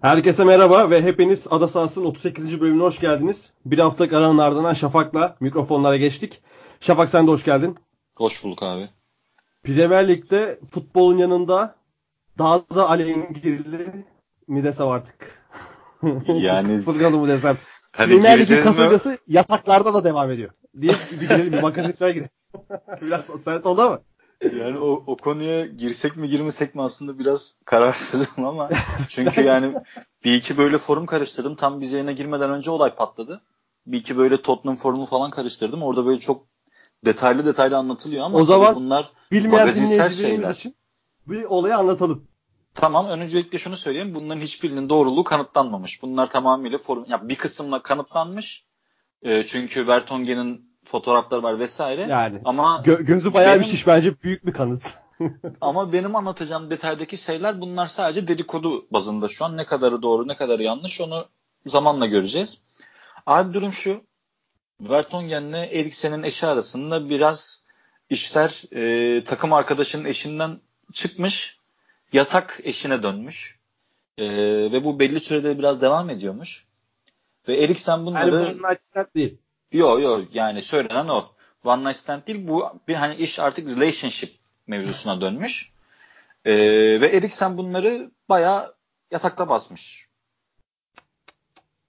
Herkese merhaba ve hepiniz Ada Sahası'nın 38. bölümüne hoş geldiniz. Bir haftalık aranın ardından Şafak'la mikrofonlara geçtik. Şafak sen de hoş geldin. Hoş bulduk abi. Premier Lig'de futbolun yanında daha da alengirli mi desem artık? Yani Kasırgalı mı desem? hani Premier Lig'in gireceğiz mi? kasırgası yataklarda da devam ediyor. Diye bir girelim bir magazinsel girelim. Biraz sert oldu ama. Yani o, o konuya girsek mi girmesek mi aslında biraz kararsızım ama çünkü yani bir iki böyle forum karıştırdım. Tam biz yayına girmeden önce olay patladı. Bir iki böyle Tottenham forumu falan karıştırdım. Orada böyle çok detaylı detaylı anlatılıyor ama O zaman bunlar Bilmeyen dinleyicilerimiz şeyler. için bir olayı anlatalım. Tamam öncelikle şunu söyleyeyim. Bunların hiçbirinin doğruluğu kanıtlanmamış. Bunlar tamamıyla forum, ya bir kısımla kanıtlanmış. Ee, çünkü Vertonghen'in fotoğrafları var vesaire. Yani Ama gö- gözü bayağı bir Benim- şiş bence büyük bir kanıt. Ama benim anlatacağım detaydaki şeyler bunlar sadece dedikodu bazında şu an. Ne kadarı doğru ne kadarı yanlış onu zamanla göreceğiz. Abi durum şu. Vertonghen'le Eriksen'in eşi arasında biraz işler e, takım arkadaşının eşinden çıkmış. Yatak eşine dönmüş. E, ve bu belli sürede biraz devam ediyormuş. Ve Eriksen Yani bunları... bu one night stand değil. Yo yo yani söylenen o. One night stand değil bu bir hani iş artık relationship mevzusuna dönmüş. Ee, ve Eriksen bunları bayağı yatakta basmış.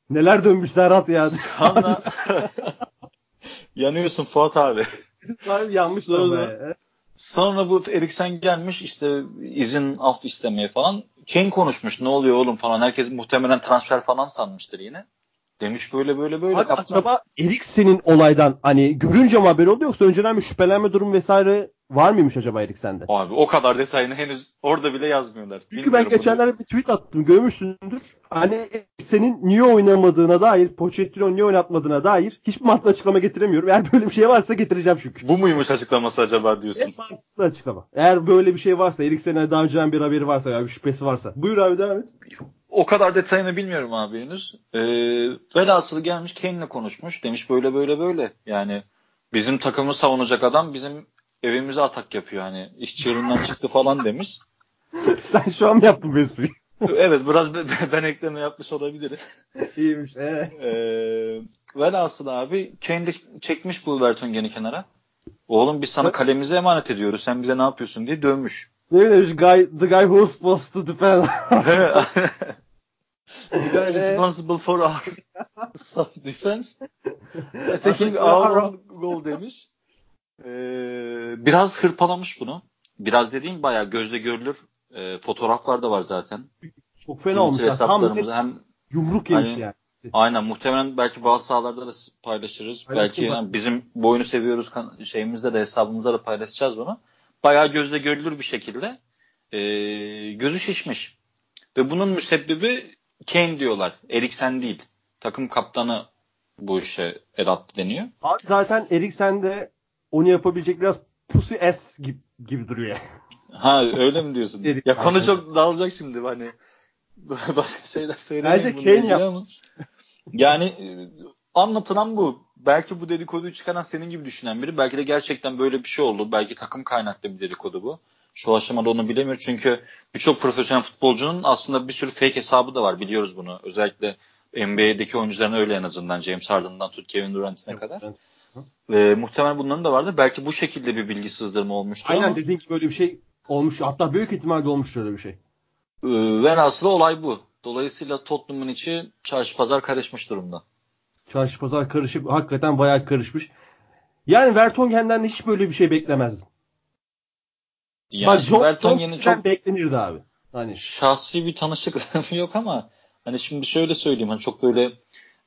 Neler dönmüş Serhat ya. Sonra yanıyorsun Fuat abi. Harbi yanmış Sonra-. Sonra bu Eriksen gelmiş işte izin af istemeye falan. Kane konuşmuş ne oluyor oğlum falan. Herkes muhtemelen transfer falan sanmıştır yine. Demiş böyle böyle böyle. Abi Kaptan- acaba Eriksen'in olaydan hani görünce mi haber oldu yoksa önceden bir şüphelenme durum vesaire var mıymış acaba Eriksen'de? Abi o kadar detayını henüz orada bile yazmıyorlar. Çünkü ben Bilmiyorum bunu. geçenlerde bir tweet attım görmüşsündür. Hani senin niye oynamadığına dair, Pochettino niye oynatmadığına dair hiçbir mantıklı açıklama getiremiyorum. Eğer böyle bir şey varsa getireceğim çünkü. Bu muymuş açıklaması acaba diyorsun? En mantıklı açıklama. Eğer böyle bir şey varsa, Eriksen'e daha önceden bir haberi varsa ya bir şüphesi varsa. Buyur abi devam et. O kadar detayını bilmiyorum abi henüz. Ee, velhasılı gelmiş Kane'le konuşmuş. Demiş böyle böyle böyle. Yani bizim takımı savunacak adam bizim evimize atak yapıyor. Hani iş çığırından çıktı falan demiş. Sen şu an mı yaptın bu espriyi? Evet biraz be- ben ekleme yapmış olabilirim. İyiymiş. Ee. Ee, velhasıl abi Kane de çekmiş bu Vertonghen'i kenara. Oğlum biz sana kalemize emanet ediyoruz. Sen bize ne yapıyorsun diye dövmüş. Ne demiş? Guy, the guy who was supposed to defend. The guy responsible for our taking Atak- our own goal demiş. Ee, biraz hırpalamış bunu. Biraz dediğim bayağı gözle görülür e, fotoğraflar da var zaten. Çok fena olmuş. Tam hem yumruk yemiş Hani- yani. aynen muhtemelen belki bazı sahalarda da paylaşırız. Paylaşın belki yani bizim bu oyunu seviyoruz şeyimizde de hesabımızda da paylaşacağız bunu. Bayağı gözle görülür bir şekilde e, gözü şişmiş. Ve bunun müsebbibi Kane diyorlar. Eriksen değil. Takım kaptanı bu işe el attı deniyor. Abi zaten Eriksen de onu yapabilecek biraz pussy ass gibi, gibi duruyor yani. Ha öyle mi diyorsun? Erik- ya konu çok dağılacak şimdi hani başka şeyler söylemeyeyim Bence Kane yap-. Yani e, anlatılan bu. Belki bu dedikoduyu çıkaran senin gibi düşünen biri. Belki de gerçekten böyle bir şey oldu. Belki takım kaynaklı bir dedikodu bu. Şu aşamada onu bilemiyor. Çünkü birçok profesyonel futbolcunun aslında bir sürü fake hesabı da var. Biliyoruz bunu. Özellikle NBA'deki oyuncuların öyle en azından. James Harden'dan tut Kevin Durant'ine kadar. E, muhtemelen bunların da vardı. Belki bu şekilde bir bilgi sızdırma olmuştur Aynen ama dediğin gibi böyle bir şey olmuş. Hatta büyük ihtimalle olmuş öyle bir şey. e, velhasılı olay bu. Dolayısıyla Tottenham'ın içi çarşı pazar karışmış durumda. Çarşı pazar karışık. Hakikaten bayağı karışmış. Yani Vertonghen'den de hiç böyle bir şey beklemezdim. Yani Bak John, John Vertonghen'in Stones'tan çok beklenirdi abi. Hani şahsi bir tanışıklığım yok ama hani şimdi şöyle söyleyeyim hani çok böyle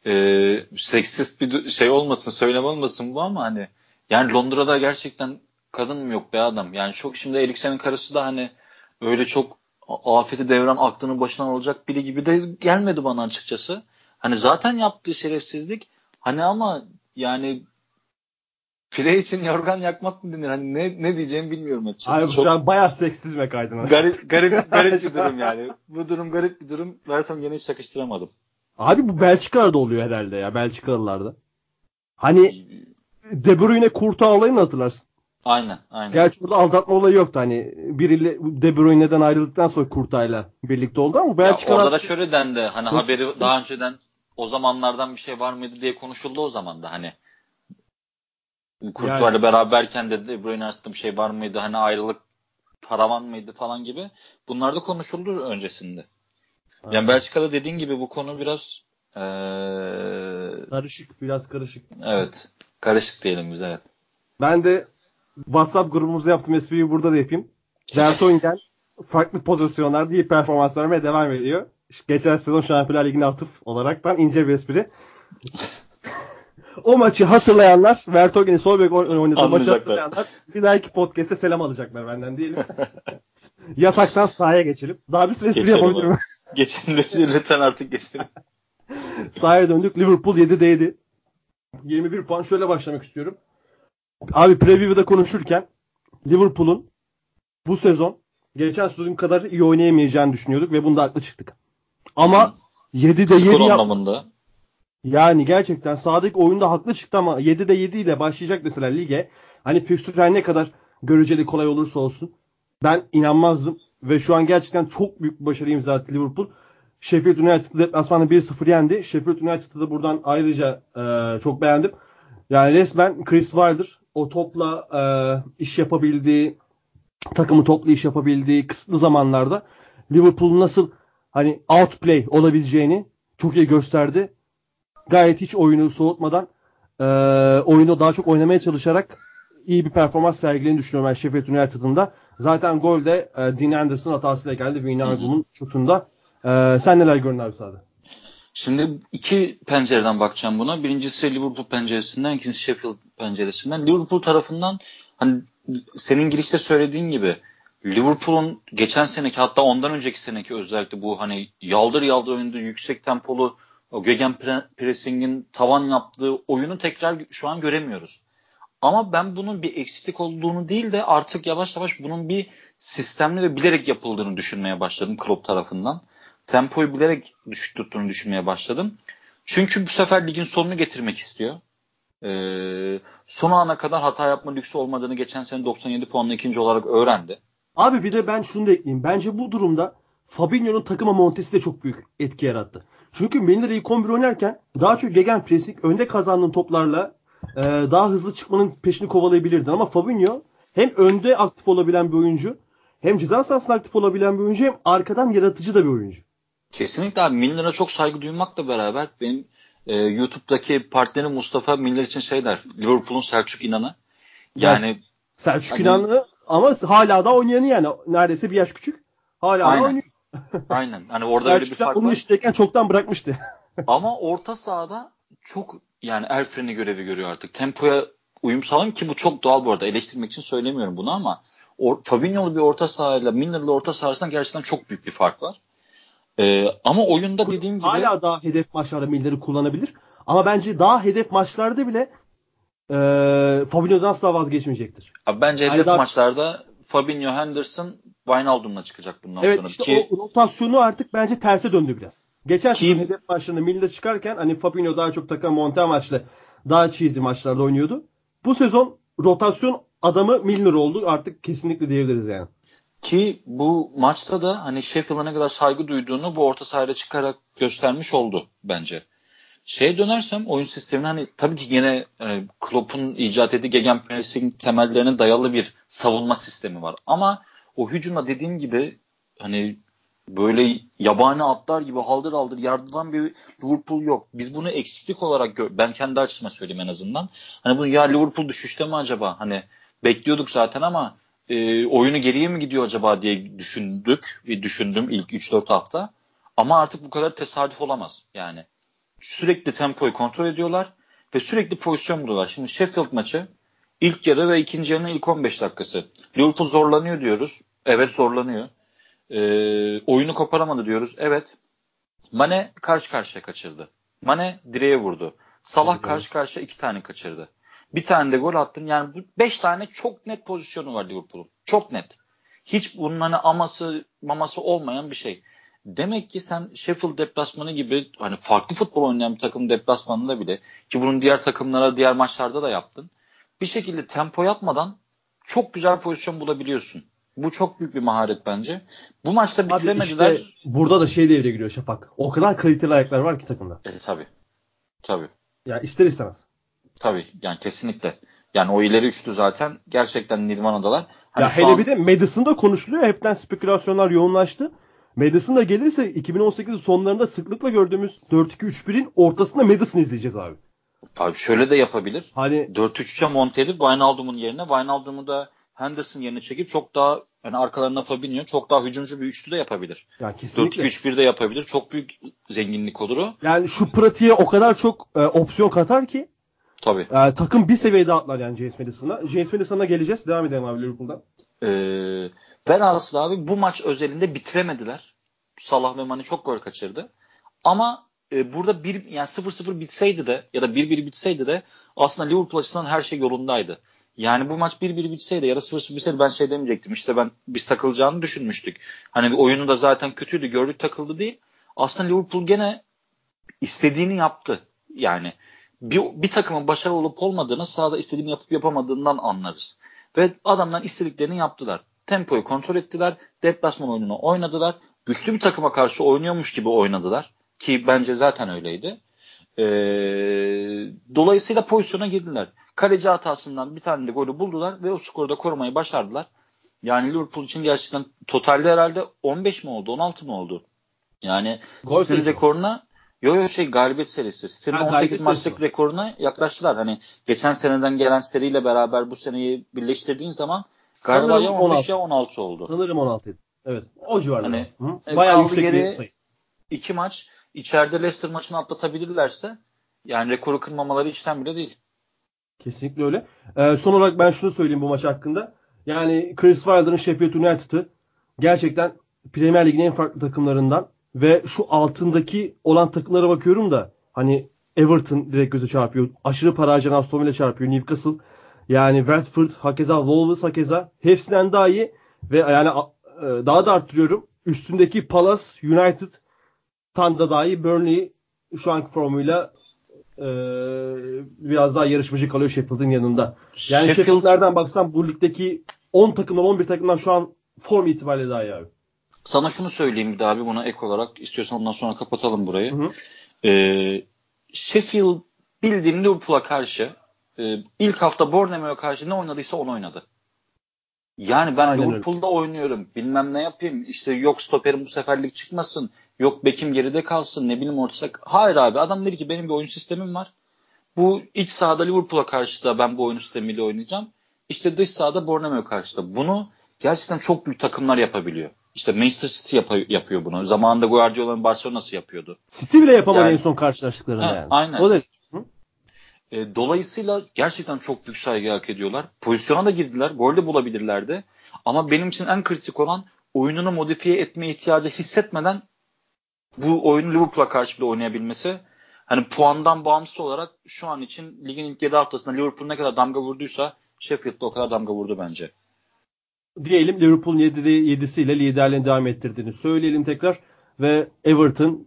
e, seksist bir şey olmasın söylem olmasın bu ama hani yani Londra'da gerçekten kadın mı yok be adam yani çok şimdi Eriksen'in karısı da hani öyle çok afeti devran aklının başından alacak biri gibi de gelmedi bana açıkçası. Hani zaten yaptığı şerefsizlik hani ama yani pire için yorgan yakmak mı denir? Hani ne, ne diyeceğimi bilmiyorum açıkçası. abi Çok- şu an bayağı seksizme kaydın. garip garip garip bir durum yani. Bu durum garip bir durum. Vertonghen'i hiç yakıştıramadım. Abi bu Belçika'da oluyor herhalde ya. Belçikalılarda. Hani De Bruyne Kurtağı olayını hatırlarsın. Aynen, aynen. Gerçi burada aldatma olayı yoktu. Hani biriyle De Bruyne'den ayrıldıktan sonra Kurtay'la birlikte oldu ama Belçika orada da şöyle dendi. Hani haberi daha önceden o zamanlardan bir şey var mıydı diye konuşuldu o zaman da hani. Kurtay'la yani. beraberken de De Bruyne arasında bir şey var mıydı? Hani ayrılık paravan mıydı falan gibi. Bunlar da konuşuldu öncesinde. Yani evet. Belçika'da dediğin gibi bu konu biraz ee... karışık, biraz karışık. Evet. Karışık diyelim biz evet. Ben de WhatsApp grubumuza yaptığım espriyi burada da yapayım. Vertonghen farklı pozisyonlarda iyi performans vermeye devam ediyor. Geçen sezon Şampiyonlar Ligi'ne atıf olaraktan ince bir espri. O maçı hatırlayanlar, Vertonghen'in sol bek oynadığı maçı hatırlayanlar bir dahaki podcast'e selam alacaklar benden diyelim. Yataktan sahaya geçelim. Daha bir süre yapabilirim. Geçelim lütfen artık geçelim. sahaya döndük. Liverpool 7'de 7. 21 puan. Şöyle başlamak istiyorum. Abi preview'da konuşurken Liverpool'un bu sezon geçen sezon kadar iyi oynayamayacağını düşünüyorduk ve bunda haklı çıktık. Ama 7'de 7 Skor anlamında. Yani gerçekten sahadaki oyunda haklı çıktı ama 7'de 7 ile başlayacak mesela lige. Hani her ne kadar göreceli kolay olursa olsun ben inanmazdım ve şu an gerçekten çok büyük bir başarı imza etti Liverpool. Sheffield United deplasmanda 1-0 yendi. Sheffield United'ı da buradan ayrıca e, çok beğendim. Yani resmen Chris Wilder o topla e, iş yapabildiği, takımı topla iş yapabildiği kısıtlı zamanlarda Liverpool'un nasıl hani outplay olabileceğini çok iyi gösterdi. Gayet hiç oyunu soğutmadan e, oyunu daha çok oynamaya çalışarak iyi bir performans sergilediğini düşünüyorum ben Sheffield United'ın da. Zaten gol de e, Dean Anderson hatasıyla geldi. Wijnaldum'un şutunda. E, sen neler gördün abi sahada? Şimdi iki pencereden bakacağım buna. Birincisi Liverpool penceresinden, ikincisi Sheffield penceresinden. Liverpool tarafından hani senin girişte söylediğin gibi Liverpool'un geçen seneki hatta ondan önceki seneki özellikle bu hani yaldır yaldır oynadığı yüksek tempolu o gegen pressing'in tavan yaptığı oyunu tekrar şu an göremiyoruz. Ama ben bunun bir eksiklik olduğunu değil de artık yavaş yavaş bunun bir sistemli ve bilerek yapıldığını düşünmeye başladım Klopp tarafından tempoyu bilerek düşük tuttuğunu düşünmeye başladım. Çünkü bu sefer ligin sonunu getirmek istiyor. Ee, son ana kadar hata yapma lüksü olmadığını geçen sene 97 puanla ikinci olarak öğrendi. Abi bir de ben şunu da ekleyeyim. Bence bu durumda Fabinho'nun takıma montesi de çok büyük etki yarattı. Çünkü Milner ilk 11 oynarken daha çok gegen pressing önde kazandığın toplarla e, daha hızlı çıkmanın peşini kovalayabilirdin. Ama Fabinho hem önde aktif olabilen bir oyuncu hem ceza sahasında aktif olabilen bir oyuncu hem arkadan yaratıcı da bir oyuncu. Kesinlikle abi Miller'a çok saygı duymakla beraber benim e, YouTube'daki partnerim Mustafa Miller için şey der. Liverpool'un Selçuk İnan'ı. Yani ya, Selçuk hani, İnan'ı ama hala da oynayanı yani neredeyse bir yaş küçük. Hala aynen. da oynuyor. Aynen. Hani orada öyle bir fark onun var. işteyken çoktan bırakmıştı. ama orta sahada çok yani el freni görevi görüyor artık. Tempoya uyum sağlayayım ki bu çok doğal bu arada. Eleştirmek için söylemiyorum bunu ama or, Fabinho'lu bir orta sahayla Milner'lı orta sahasından gerçekten çok büyük bir fark var. Ee, ama oyunda dediğim gibi hala daha hedef maçlarda Miller'i kullanabilir. Ama bence daha hedef maçlarda bile e, Fabinho'dan asla vazgeçmeyecektir. Abi bence hedef yani daha... maçlarda Fabinho, Henderson, Wijnaldum'la çıkacak bundan evet, sonra. Evet işte Ki... o rotasyonu artık bence terse döndü biraz. Geçen Ki... sezon hedef maçlarında Miller çıkarken hani Fabinho daha çok takım monte amaçlı daha cheesy maçlarda oynuyordu. Bu sezon rotasyon adamı Milner oldu. Artık kesinlikle diyebiliriz yani. Ki bu maçta da hani Sheffield'a ne kadar saygı duyduğunu bu orta sahada çıkarak göstermiş oldu bence. Şeye dönersem oyun sistemine hani tabii ki yine hani Klopp'un icat ettiği gegenpressing temellerine dayalı bir savunma sistemi var. Ama o hücumda dediğim gibi hani böyle yabani atlar gibi haldır haldır yardılan bir Liverpool yok. Biz bunu eksiklik olarak gör ben kendi açıma söyleyeyim en azından. Hani bunu ya Liverpool düşüşte mi acaba? Hani bekliyorduk zaten ama e, oyunu geriye mi gidiyor acaba diye düşündük ve düşündüm ilk 3-4 hafta. Ama artık bu kadar tesadüf olamaz yani. Sürekli tempoyu kontrol ediyorlar ve sürekli pozisyon buluyorlar. Şimdi Sheffield maçı ilk yarı ve ikinci yarının ilk 15 dakikası. Liverpool zorlanıyor diyoruz. Evet zorlanıyor. E, oyunu koparamadı diyoruz. Evet. Mane karşı karşıya kaçırdı. Mane direğe vurdu. Salah karşı karşıya iki tane kaçırdı. Bir tane de gol attın. Yani bu beş tane çok net pozisyonu var Liverpool'un. Çok net. Hiç bunun hani aması maması olmayan bir şey. Demek ki sen Sheffield deplasmanı gibi hani farklı futbol oynayan bir takım deplasmanında bile ki bunun diğer takımlara diğer maçlarda da yaptın. Bir şekilde tempo yapmadan çok güzel pozisyon bulabiliyorsun. Bu çok büyük bir maharet bence. Bu maçta bitiremediler. Işte burada da şey devreye giriyor Şafak. O kadar kaliteli ayaklar var ki takımda. E, tabii. Tabii. Ya ister istemez. Tabii yani kesinlikle. Yani o ileri üçlü zaten gerçekten Nirvana'dalar. Hani ya hele an... bir de Madison'da konuşuluyor. Hepten spekülasyonlar yoğunlaştı. Madison da gelirse 2018 sonlarında sıklıkla gördüğümüz 4-2-3-1'in ortasında Madison izleyeceğiz abi. Abi şöyle de yapabilir. Hani 4-3-3'e monte edip Wijnaldum'un yerine Wijnaldum'u da Henderson yerine çekip çok daha yani arkalarına Fabinho çok daha hücumcu bir üçlü de yapabilir. Ya kesinlikle. 4-2-3-1 de yapabilir. Çok büyük zenginlik olur o. Yani şu pratiğe o kadar çok e, opsiyon katar ki Tabii. E, takım bir seviyede atlar yani James Madison'a. James Madison'a geleceğiz. Devam edelim abi Liverpool'dan. Ee, velhasıl abi bu maç özelinde bitiremediler. Salah ve Mane çok gol kaçırdı. Ama e, burada bir yani 0-0 bitseydi de ya da 1-1 bitseydi de aslında Liverpool açısından her şey yolundaydı. Yani bu maç 1-1 bitseydi ya da 0-0 bitseydi ben şey demeyecektim. İşte ben biz takılacağını düşünmüştük. Hani oyunu da zaten kötüydü. Gördük takıldı değil. Aslında Liverpool gene istediğini yaptı. Yani bir, bir takımın başarılı olup olmadığını sahada istediğini yapıp yapamadığından anlarız. Ve adamlar istediklerini yaptılar. Tempoyu kontrol ettiler. Deplasman oyununu oynadılar. Güçlü bir takıma karşı oynuyormuş gibi oynadılar. Ki bence zaten öyleydi. Ee, dolayısıyla pozisyona girdiler. Kaleci hatasından bir tane de golü buldular ve o skoru da korumayı başardılar. Yani Liverpool için gerçekten totalde herhalde 15 mi oldu 16 mı oldu? Yani City'nin rekoruna Yo yo şey galibiyet serisi. City'nin 18 maçlık rekoruna yaklaştılar. Hani geçen seneden gelen seriyle beraber bu seneyi birleştirdiğin zaman galiba Sanırım ya 15 16. ya 16 oldu. Sanırım 16 Evet. O civarda. Hani, Hı? Bayağı yüksek geri, bir sayı. İki maç içeride Leicester maçını atlatabilirlerse yani rekoru kırmamaları içten bile değil. Kesinlikle öyle. Ee, son olarak ben şunu söyleyeyim bu maç hakkında. Yani Chris Wilder'ın Sheffield United'ı gerçekten Premier Lig'in en farklı takımlarından ve şu altındaki olan takımlara bakıyorum da hani Everton direkt göze çarpıyor. Aşırı para harcayan Aston Villa çarpıyor. Newcastle yani Watford, hakeza Wolves, hakeza hepsinden daha iyi ve yani e, daha da arttırıyorum. Üstündeki Palace, United tan da daha iyi. Burnley şu anki formuyla e, biraz daha yarışmacı kalıyor Sheffield'ın yanında. Yani Sheffield, Sheffield'lerden baksam bu ligdeki 10 takımdan 11 takımdan şu an form itibariyle daha iyi abi. Sana şunu söyleyeyim bir daha abi buna ek olarak istiyorsan ondan sonra kapatalım burayı. Hı hı. Ee, Sheffield bildiğin Liverpool'a karşı e, ilk hafta Bournemouth'a karşı ne oynadıysa onu oynadı. Yani ben Aynen Liverpool'da öyle. oynuyorum. Bilmem ne yapayım. İşte yok stoperim bu seferlik çıkmasın. Yok bekim geride kalsın. Ne bileyim ortaya. Hayır abi adam dedi ki benim bir oyun sistemim var. Bu iç sahada Liverpool'a karşı da ben bu oyun sistemiyle oynayacağım. İşte dış sahada Bournemouth'a karşı da. Bunu gerçekten çok büyük takımlar yapabiliyor. İşte Manchester City yap- yapıyor bunu. Zamanında Guardiola'nın Barcelona'sı yapıyordu. City bile yapamadı yani, en son karşılaştıklarında yani. Aynen. O derece. E, dolayısıyla gerçekten çok büyük saygı hak ediyorlar. Pozisyona da girdiler. Gol de bulabilirlerdi. Ama benim için en kritik olan oyununu modifiye etme ihtiyacı hissetmeden bu oyunu Liverpool'a karşı bile oynayabilmesi. Hani puandan bağımsız olarak şu an için ligin ilk 7 haftasında Liverpool ne kadar damga vurduysa Sheffield'da o kadar damga vurdu bence diyelim Liverpool'un 7'de 7'siyle liderliğini devam ettirdiğini söyleyelim tekrar ve Everton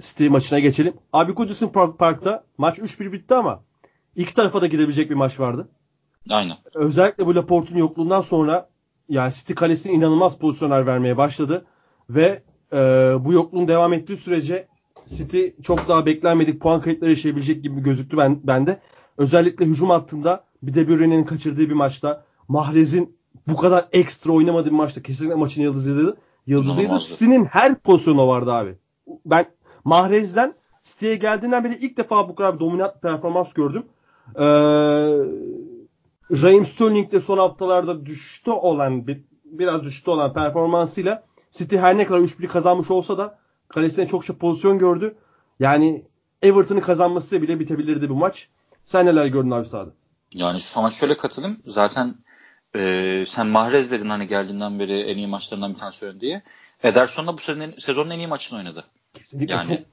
City maçına geçelim. Abi Goodison Park, Park'ta maç 3-1 bitti ama iki tarafa da gidebilecek bir maç vardı. Aynen. Özellikle bu Laporte'un yokluğundan sonra yani City kalesine inanılmaz pozisyonlar vermeye başladı ve e, bu yokluğun devam ettiği sürece City çok daha beklenmedik puan kayıtları yaşayabilecek gibi gözüktü ben bende. Özellikle hücum hattında bir de Bruyne'nin kaçırdığı bir maçta Mahrez'in bu kadar ekstra oynamadığı bir maçta kesinlikle maçın yıldızıydı. Yıldızıydı. City'nin her pozisyonu vardı abi. Ben Mahrez'den City'ye geldiğinden beri ilk defa bu kadar bir dominant performans gördüm. Ee, Raheem Sterling de son haftalarda düştü olan bir, biraz düştü olan performansıyla City her ne kadar 3-1 kazanmış olsa da kalesine çok çok pozisyon gördü. Yani Everton'ın kazanması bile bitebilirdi bu maç. Sen neler gördün abi sahada? Yani sana şöyle katılayım. Zaten e, sen Mahrez dedin hani geldiğinden beri en iyi maçlarından bir tanesi oynadı diye. Ederson da bu sezonun, sezonun en iyi maçını oynadı. Kesinlikle yani, çok,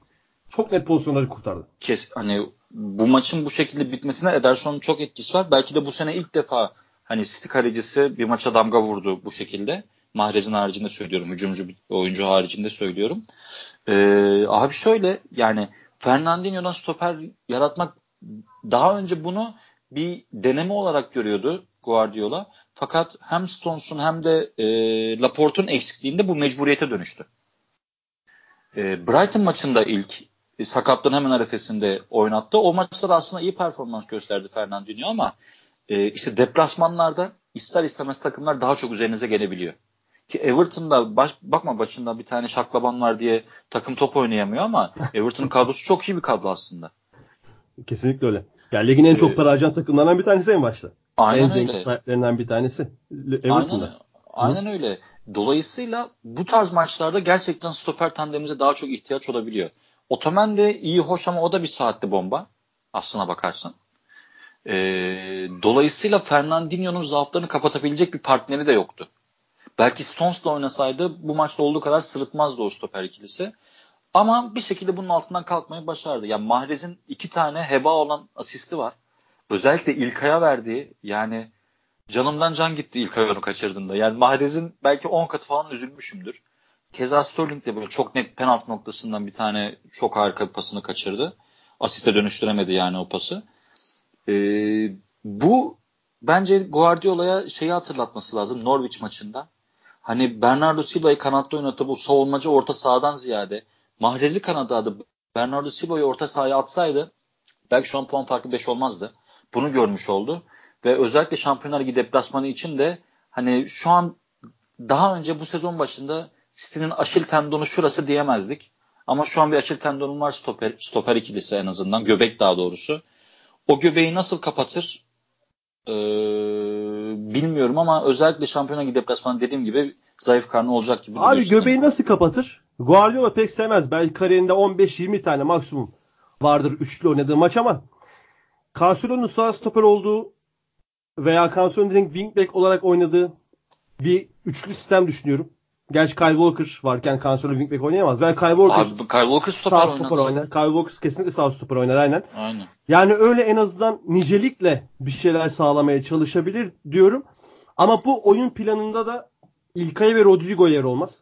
çok net pozisyonları kurtardı. Kes, hani bu maçın bu şekilde bitmesine Ederson'un çok etkisi var. Belki de bu sene ilk defa hani City kalecisi bir maça damga vurdu bu şekilde. Mahrez'in haricinde söylüyorum. Hücumcu oyuncu haricinde söylüyorum. Ee, abi şöyle yani Fernandinho'dan stoper yaratmak daha önce bunu bir deneme olarak görüyordu Guardiola. Fakat hem Stones'un hem de e, Laporte'un eksikliğinde bu mecburiyete dönüştü. E, Brighton maçında ilk e, sakatlığın hemen arifesinde oynattı. O maçta da aslında iyi performans gösterdi Fernandinho ama e, işte deplasmanlarda ister istemez takımlar daha çok üzerinize gelebiliyor. Ki Everton'da baş, bakma başında bir tane şaklaban var diye takım top oynayamıyor ama Everton'ın kadrosu çok iyi bir kadro aslında. Kesinlikle öyle. Yani ligin en çok ee, para harcayan takımlardan bir tanesi en başta. Aynen en zengin sahiplerinden bir tanesi. Everton'da. Aynen, aynen öyle. Dolayısıyla bu tarz maçlarda gerçekten stoper tandemimize daha çok ihtiyaç olabiliyor. Otomen de iyi hoş ama o da bir saatli bomba. Aslına bakarsan. Ee, dolayısıyla Fernandinho'nun zaaflarını kapatabilecek bir partneri de yoktu. Belki Stones'la oynasaydı bu maçta olduğu kadar sırıtmazdı o stoper ikilisi. Ama bir şekilde bunun altından kalkmayı başardı. Yani Mahrez'in iki tane heba olan asisti var. Özellikle İlkay'a verdiği yani canımdan can gitti İlkay onu kaçırdığında. Yani Mahrez'in belki 10 katı falan üzülmüşümdür. Keza Sterling de böyle çok net penaltı noktasından bir tane çok harika bir pasını kaçırdı. Asiste dönüştüremedi yani o pası. Ee, bu bence Guardiola'ya şeyi hatırlatması lazım Norwich maçında. Hani Bernardo Silva'yı kanatta oynatıp bu savunmacı orta sahadan ziyade Mahrez'i kanada adı Bernardo Silva'yı orta sahaya atsaydı belki şu an puan farkı 5 olmazdı. Bunu görmüş oldu. Ve özellikle Şampiyonlar Ligi deplasmanı için de hani şu an daha önce bu sezon başında City'nin aşil tendonu şurası diyemezdik. Ama şu an bir aşil tendonum var stoper, stoper ikilisi en azından. Göbek daha doğrusu. O göbeği nasıl kapatır ee, bilmiyorum ama özellikle Şampiyonlar Ligi deplasmanı dediğim gibi zayıf karnı olacak gibi. Abi göbeği nasıl kapatır? Guardiola pek sevmez. Belki kariyerinde 15-20 tane maksimum vardır üçlü oynadığı maç ama Cancelo'nun sağ stoper olduğu veya Cancelo'nun direkt wingback olarak oynadığı bir üçlü sistem düşünüyorum. Gerçi Kyle Walker varken Cancelo wingback oynayamaz. Ben Kyle Walker, Abi, Kyle Walker stoper, sağ stoper oynar. Kyle Walker kesinlikle sağ stoper oynar aynen. Aynen. Yani öyle en azından nicelikle bir şeyler sağlamaya çalışabilir diyorum. Ama bu oyun planında da İlkay ve Rodrigo yer olmaz.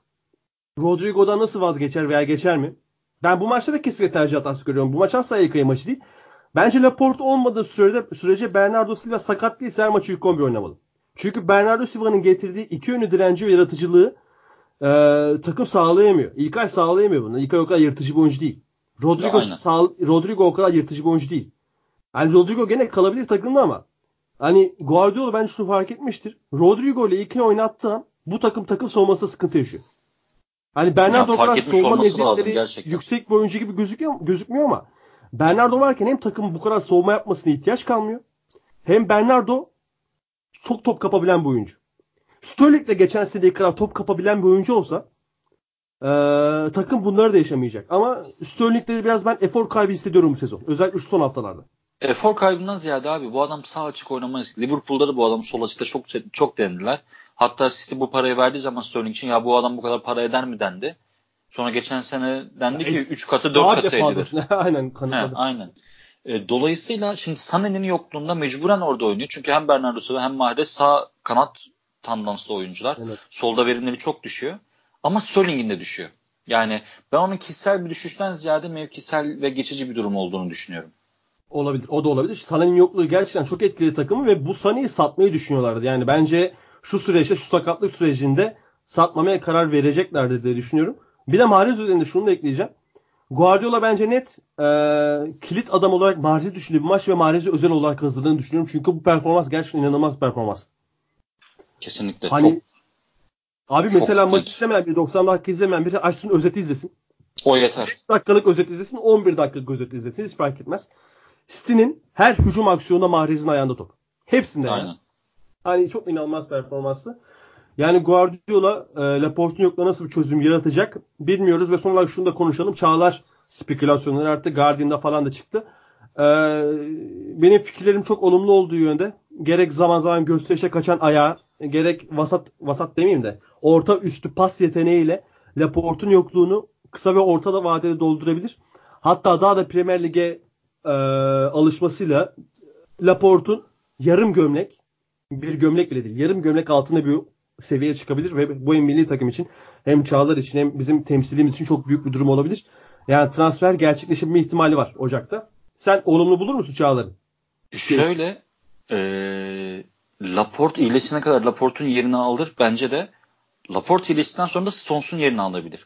Rodrigo'dan nasıl vazgeçer veya geçer mi? Ben bu maçta da kesinlikle tercih hatası görüyorum. Bu maç asla İlkay maçı değil. Bence Laporte olmadığı sürede, sürece Bernardo Silva sakat değilse her maçı ilk 11 oynamalı. Çünkü Bernardo Silva'nın getirdiği iki yönlü direnci ve yaratıcılığı e, takım sağlayamıyor. İlkay sağlayamıyor bunu. İlkay o kadar yırtıcı bir oyuncu değil. Rodrigo, sağ, Rodrigo o kadar yırtıcı bir oyuncu değil. Yani Rodrigo gene kalabilir takımda ama hani Guardiola bence şunu fark etmiştir. Rodrigo ile İlkay oynattığı an bu takım takım savunmasında sıkıntı yaşıyor. Hani Bernardo o kadar savunma meziyetleri yüksek bir oyuncu gibi gözüküyor, gözükmüyor ama Bernardo varken hem takım bu kadar savunma yapmasına ihtiyaç kalmıyor. Hem Bernardo çok top kapabilen bir oyuncu. Sterling de geçen seneye kadar top kapabilen bir oyuncu olsa ee, takım bunları da yaşamayacak. Ama Sterling'de biraz ben efor kaybı hissediyorum bu sezon. Özellikle şu son haftalarda. Efor kaybından ziyade abi bu adam sağ açık oynamayız. Liverpool'da da bu adam sol açıkta çok çok denediler. Hatta City bu parayı verdiği zaman Sterling için ya bu adam bu kadar para eder mi dendi. Sonra geçen sene dendi ki 3 katı 4 katı edilir. aynen kanıtladı. aynen. E, dolayısıyla şimdi Sané'nin yokluğunda mecburen orada oynuyor. Çünkü hem Bernardo Silva hem Mahrez sağ kanat tandanslı oyuncular. Evet. Solda verimleri çok düşüyor. Ama Sterling'in de düşüyor. Yani ben onun kişisel bir düşüşten ziyade mevkisel ve geçici bir durum olduğunu düşünüyorum. Olabilir. O da olabilir. Sané'nin yokluğu gerçekten çok etkili takımı ve bu Sané'yi satmayı düşünüyorlardı. Yani bence şu süreçte, şu sakatlık sürecinde satmamaya karar vereceklerdi diye düşünüyorum. Bir de Mahrez üzerinde şunu da ekleyeceğim. Guardiola bence net e, kilit adam olarak Mahrez'i düşündüğü bir maç ve Mahrez'i özel olarak hazırladığını düşünüyorum. Çünkü bu performans gerçekten inanılmaz bir performans. Kesinlikle. Hani, çok, abi çok mesela maç izlemeyen biri 90 dakika izlemeyen biri açsın özet izlesin. O yeter. 5 dakikalık özet izlesin 11 dakikalık özet izlesin hiç fark etmez. City'nin her hücum aksiyonunda Mahrez'in ayağında top. Hepsinde Aynen. yani. Hani çok inanılmaz performanslı. Yani Guardiola e, Laporte'un nasıl bir çözüm yaratacak bilmiyoruz ve son olarak şunu da konuşalım. Çağlar spekülasyonları artık Guardian'da falan da çıktı. E, benim fikirlerim çok olumlu olduğu yönde. Gerek zaman zaman gösterişe kaçan ayağı, gerek vasat vasat demeyeyim de orta üstü pas yeteneğiyle Laporte'un yokluğunu kısa ve orta da vadede doldurabilir. Hatta daha da Premier Lig'e e, alışmasıyla Laporte'un yarım gömlek bir gömlek bile değil. Yarım gömlek altında bir seviyeye çıkabilir ve bu hem milli takım için hem Çağlar için hem bizim temsilimiz için çok büyük bir durum olabilir. Yani transfer gerçekleşebilme ihtimali var Ocak'ta. Sen olumlu bulur musun Çağlar'ı? Şöyle e, Laporte iyileşene kadar Laporte'un yerini alır bence de. Laporte iyileştikten sonra da Stones'un yerini alabilir.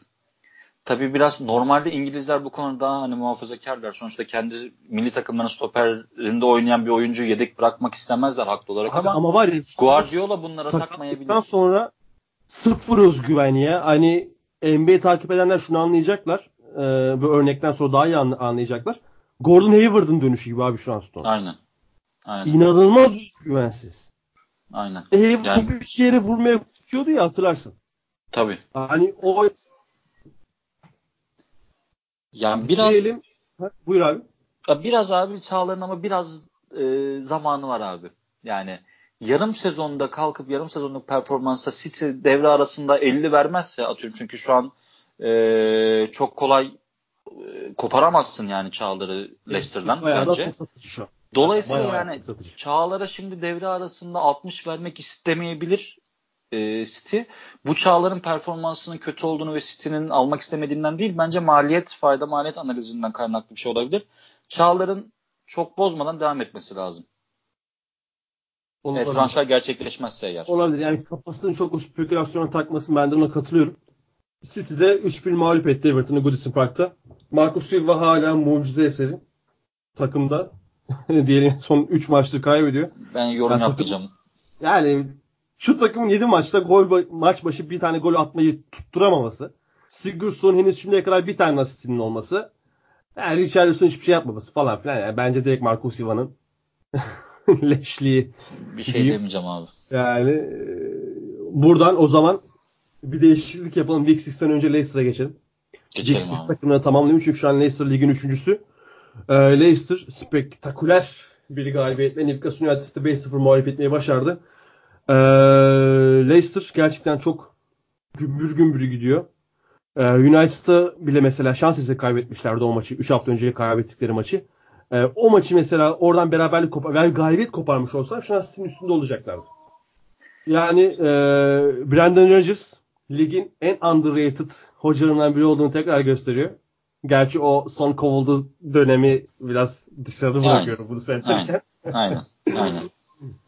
Tabii biraz normalde İngilizler bu konuda daha hani muhafazakarlar. Sonuçta kendi milli takımların stoperinde oynayan bir oyuncuyu yedek bırakmak istemezler haklı olarak ama, ama var ya, Guardiola bunlara takmayabilir. sonra sıfır özgüven ya. Hani NBA takip edenler şunu anlayacaklar. Ee, bu örnekten sonra daha iyi anlayacaklar. Gordon Hayward'ın dönüşü gibi abi şu an Stone. Aynen. Aynen. İnanılmaz güvensiz. Aynen. Hayward yani... bir yere vurmaya tutuyordu ya hatırlarsın. Tabii. Hani o yani biraz Diyelim. Ha, buyur abi. Biraz abi Çağlar'ın ama biraz e, zamanı var abi. Yani yarım sezonda kalkıp yarım sezonluk performansa City devre arasında 50 vermezse atıyorum çünkü şu an e, çok kolay e, koparamazsın yani Çağlar'ı Leicester'dan Bayağı bence. Dolayısıyla Bayağı yani Çağlar'a şimdi devre arasında 60 vermek istemeyebilir e, City. Bu Çağlar'ın performansının kötü olduğunu ve City'nin almak istemediğinden değil bence maliyet fayda maliyet analizinden kaynaklı bir şey olabilir. Çağlar'ın çok bozmadan devam etmesi lazım. Olabilir. E, transfer gerçekleşmezse eğer. Olabilir. Yani kafasını çok o spekülasyona takmasın. Ben de ona katılıyorum. City'de 3-1 mağlup etti Everton'ı Goodison Park'ta. Marcus Silva hala mucize eseri takımda. Diyelim son 3 maçtır kaybediyor. Ben yorum yani yapmayacağım. Takım, yani şu takımın 7 maçta gol maç başı bir tane gol atmayı tutturamaması. Sigurdsson henüz şimdiye kadar bir tane asistinin olması. Yani Richarlison hiçbir şey yapmaması falan filan. Yani bence direkt Marco Silva'nın leşliği. Bir şey diyeyim. demeyeceğim abi. Yani e, buradan o zaman bir değişiklik yapalım. Big Six'ten önce Leicester'a geçelim. Geçelim Six takımını tamamlayayım çünkü şu an Leicester ligin üçüncüsü. Ee, Leicester spektaküler bir galibiyetle Newcastle United'ı 5-0 mağlup etmeyi başardı. Ee, Leicester gerçekten çok gümbür gümbür gidiyor. Ee, United'ı bile mesela şans eseri kaybetmişlerdi o maçı. 3 hafta önce kaybettikleri maçı. Ee, o maçı mesela oradan beraberlik kopar veya galibiyet koparmış olsa şu an City'nin üstünde olacaklardı. Yani e, Brandon Rodgers ligin en underrated hocalarından biri olduğunu tekrar gösteriyor. Gerçi o son kovulduğu dönemi biraz dışarı bırakıyorum bunu seyretlerken. Aynen. Aynen.